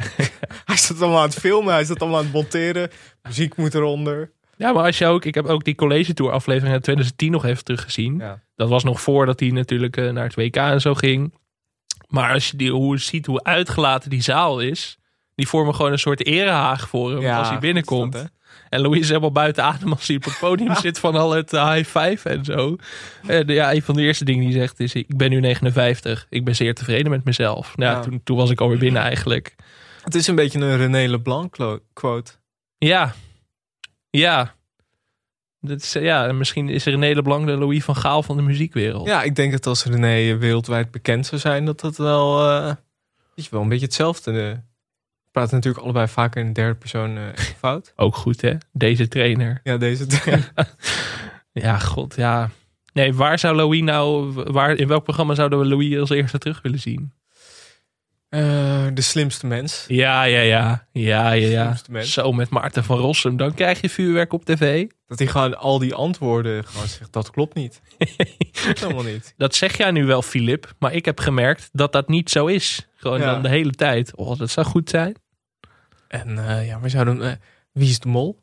hij het allemaal aan het filmen. Hij het allemaal aan het monteren. Muziek moet eronder. Ja, maar als je ook... Ik heb ook die College Tour aflevering uit 2010 nog even teruggezien. Ja. Dat was nog voordat hij natuurlijk eh, naar het WK en zo ging. Maar als je die, hoe ziet hoe uitgelaten die zaal is... Die vormen gewoon een soort erehaag voor hem Ja, als hij binnenkomt. dat, en Louis is helemaal buiten adem als hij op het podium zit van al het eh, high five en zo. En ja, een van de eerste dingen die hij zegt is... Ik ben nu 59. Ik ben zeer tevreden met mezelf. Nou, ja, toen, toen was ik alweer binnen eigenlijk. Het is een beetje een René Leblanc quote. Ja. Ja. Dat is, ja, en misschien is René Leblanc de Louis van Gaal van de muziekwereld. Ja, ik denk dat als René wereldwijd bekend zou zijn, dat dat wel, eh, weet je wel een beetje hetzelfde. eh. We praten natuurlijk allebei vaker in de derde persoon eh, fout. Ook goed, hè? Deze trainer. Ja, deze. Ja, god, ja. Nee, waar zou Louis nou... Waar, in welk programma zouden we Louis als eerste terug willen zien? Eh, de slimste mens. Ja, ja, ja. Ja, ja, ja. Zo met Maarten van Rossum. Dan krijg je vuurwerk op tv. Dat hij gewoon al die antwoorden gewoon zegt, dat klopt niet. Dat klopt helemaal niet. Dat zeg jij nu wel, Filip. Maar ik heb gemerkt dat dat niet zo is. Gewoon Ja. dan de hele tijd. Oh, dat zou goed zijn. En eh, ja, we zouden... eh, wie is de mol?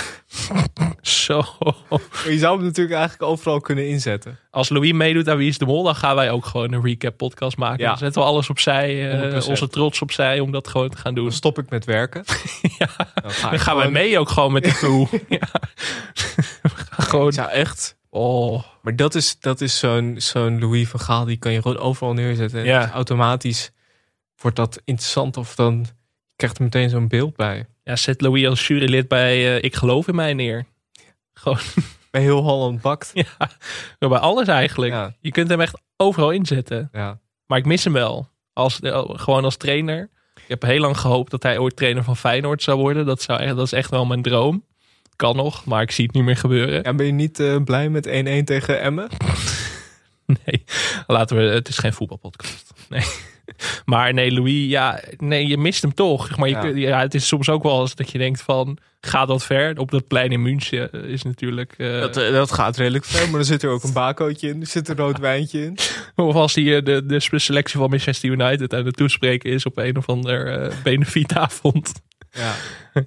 Zo. Je zou hem natuurlijk eigenlijk overal kunnen inzetten. Als Louis meedoet aan Wie is de Mol, dan gaan wij ook gewoon een recap podcast maken. Ja. Dan zetten we alles opzij, 100%. onze trots opzij om dat gewoon te gaan doen. Dan stop ik met werken. Ja. Dan, ga Dan ik gaan wij mee ook gewoon met de crew. ja. Gewoon, Ja, echt. oh, Maar dat is, dat is zo'n zo'n Louis van Gaal, die kan je gewoon overal neerzetten. En Ja. dus automatisch wordt dat interessant of dan krijgt er meteen zo'n beeld bij. Ja, zet Louis als jurylid bij eh, Ik geloof in mij neer. Gewoon Bij heel Holland bakt. ja, bij alles eigenlijk. Ja, Je kunt hem echt overal inzetten. ja. Maar ik mis hem wel. Als, eh, gewoon als trainer. Ik heb heel lang gehoopt dat hij ooit trainer van Feyenoord zou worden. Dat, zou, dat is echt wel mijn droom. Kan nog, maar ik zie het niet meer gebeuren. ja ben je niet eh, blij met 1-1 tegen Emmen? Nee, laten we. Het is geen voetbalpodcast. Nee. Maar nee, Louis, ja, nee, je mist hem toch. Maar je, Ja. ja, het is soms ook wel eens dat je denkt van, gaat dat ver? Op dat plein in München is natuurlijk. eh, Dat, eh, dat gaat redelijk ver, maar dan zit er ook een bakootje in. Er zit een rood wijntje in. Of als hij eh, de, de selectie van Manchester United aan het toespreken is op een of ander eh benefietavond. Ja.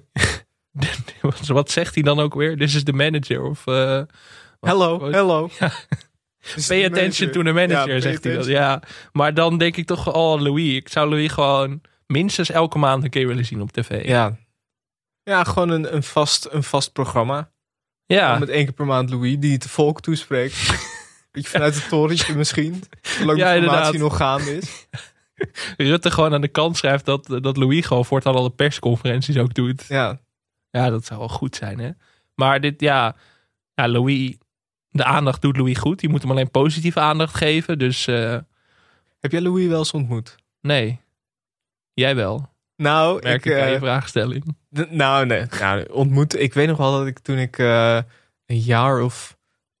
Wat- zegt hij dan ook weer? This is the manager. Of, eh, Hello, hello. Dus Pay attention to the manager, zegt hij dat. Ja, maar dan denk ik toch, oh Louis. Ik zou Louis gewoon minstens elke maand een keer willen zien op tv. Ja. Ja, gewoon een, een, vast, een vast programma. ja. Met één keer per maand Louis, die het volk toespreekt. Beetje vanuit het torentje misschien. Zolang Ja, de inderdaad. formatie nog gaande is. Rutte gewoon aan de kant schrijft dat, dat Louis gewoon voortaan al de persconferenties ook doet. Ja, Ja, dat zou wel goed zijn, hè? Maar dit, ja, ja Louis, de aandacht doet Louis goed. Je moet hem alleen positieve aandacht geven. Dus eh, Heb jij Louis wel eens ontmoet? nee, jij wel. Nou, Merk ik, ik aan je eh, vraagstelling. nou, nee. Nou, ontmoet. Ik weet nog wel dat ik toen ik eh, een jaar of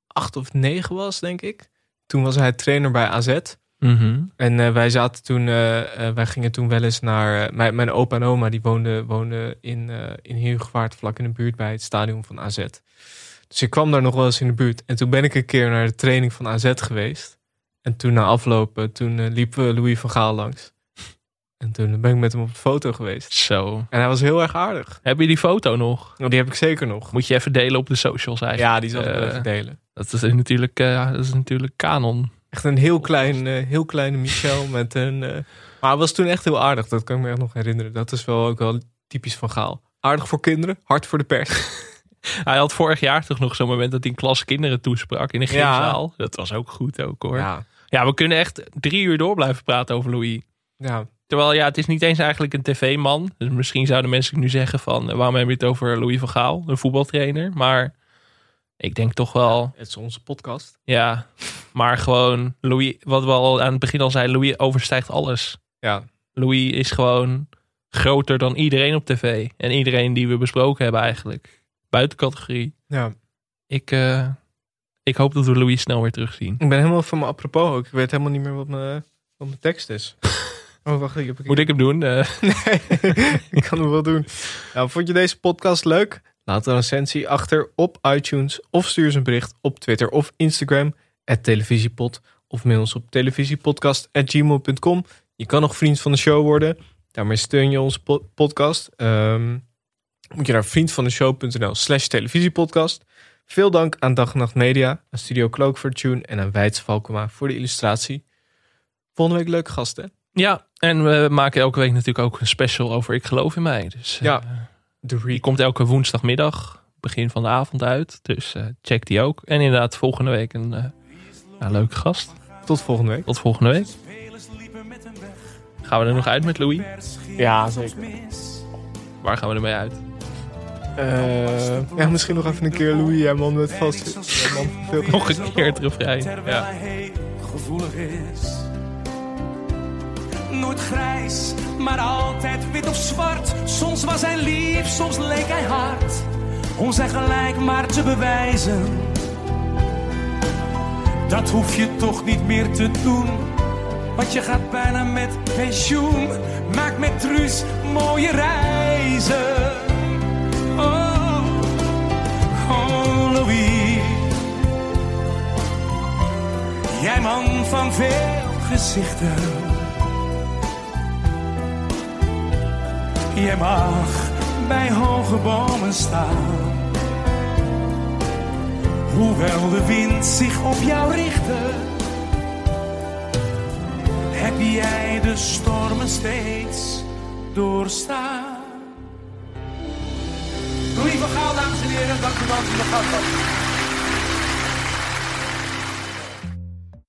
acht of negen was, denk ik. Toen was hij trainer bij AZ. Mhm. En wij zaten toen, wij gingen toen wel eens naar. mijn, mijn opa en oma die woonden, woonden in, in Heergewaard, vlak in de buurt bij het stadion van AZ. Dus ik kwam daar nog wel eens in de buurt. En toen ben ik een keer naar de training van AZ geweest. En toen na aflopen, toen eh, liep Louis van Gaal langs. En toen ben ik met hem op de foto geweest. Zo. En hij was heel erg aardig. Heb je die foto nog? Nou, die heb ik zeker nog. Moet je even delen op de socials eigenlijk. Ja, die zal ik Eh, even delen. Dat is natuurlijk, eh, dat is natuurlijk kanon. Echt een heel klein, heel kleine Michel met een. maar hij was toen echt heel aardig. Dat kan ik me echt nog herinneren. Dat is wel ook wel typisch van Gaal. Aardig voor kinderen, hard voor de pers. Hij had vorig jaar toch nog zo'n moment dat hij een klas kinderen toesprak in een Ja. gymzaal. Dat was ook goed ook hoor. Ja. Ja, we kunnen echt drie uur door blijven praten over Louis. ja. Terwijl ja, het is niet eens eigenlijk een tv-man. Dus misschien zouden mensen nu zeggen van... eh, waarom heb je het over Louis van Gaal, een voetbaltrainer? Maar ik denk toch wel, Het is onze podcast. ja... Maar gewoon, Louis, wat we al aan het begin al zeiden... Louis overstijgt alles. Ja, Louis is gewoon groter dan iedereen op tv. En iedereen die we besproken hebben eigenlijk. Buiten categorie. ja. Ik, eh, ik hoop dat we Louis snel weer terugzien. Ik ben helemaal van me apropos ook. Ik weet helemaal niet meer wat mijn, wat mijn tekst is. Oh, wacht. Ik heb Moet ik hem doen? Eh, Nee, ik kan hem wel doen. Nou, vond je deze podcast leuk? Laat een recensie achter op iTunes of stuur eens een bericht op Twitter of Instagram televisiepod of mail ons op televisiepodcast@gmail.com. Je kan nog vriend van de show worden. Daarmee steun je onze po- podcast. Ehm, moet je naar vriendvandeshow.nl slash televisiepodcast. Veel dank aan Dag en Nacht Media, aan Studio Cloak voor tune en aan Wijts Valkema voor de illustratie. Volgende week leuke gasten. ja, en we maken elke week natuurlijk ook een special over Ik Geloof in Mij. Dus eh, Ja. De die komt elke woensdagmiddag, begin van de avond uit. Dus eh, check die ook. En inderdaad, volgende week een eh, leuke gast. Tot volgende week. Tot volgende week. Gaan we er nog uit met Louis? Ja, zeker. Waar gaan we ermee uit? Eh, ja, misschien nog even een keer Louis, jij man met vast. man Nog een keer het refrein. terwijl Ja. hij heel gevoelig is. Nooit grijs, maar altijd wit of zwart. Soms was hij lief, soms leek hij hard. Om zijn gelijk maar te bewijzen. Dat hoef je toch niet meer te doen. Want je gaat bijna met pensioen. Maak met Truus mooie reizen. Jij man van veel gezichten. Jij mag bij hoge bomen staan. Hoewel de wind zich op jou richtte, heb jij de stormen steeds doorstaan. Louis van dames en heren, dank u voor de gast.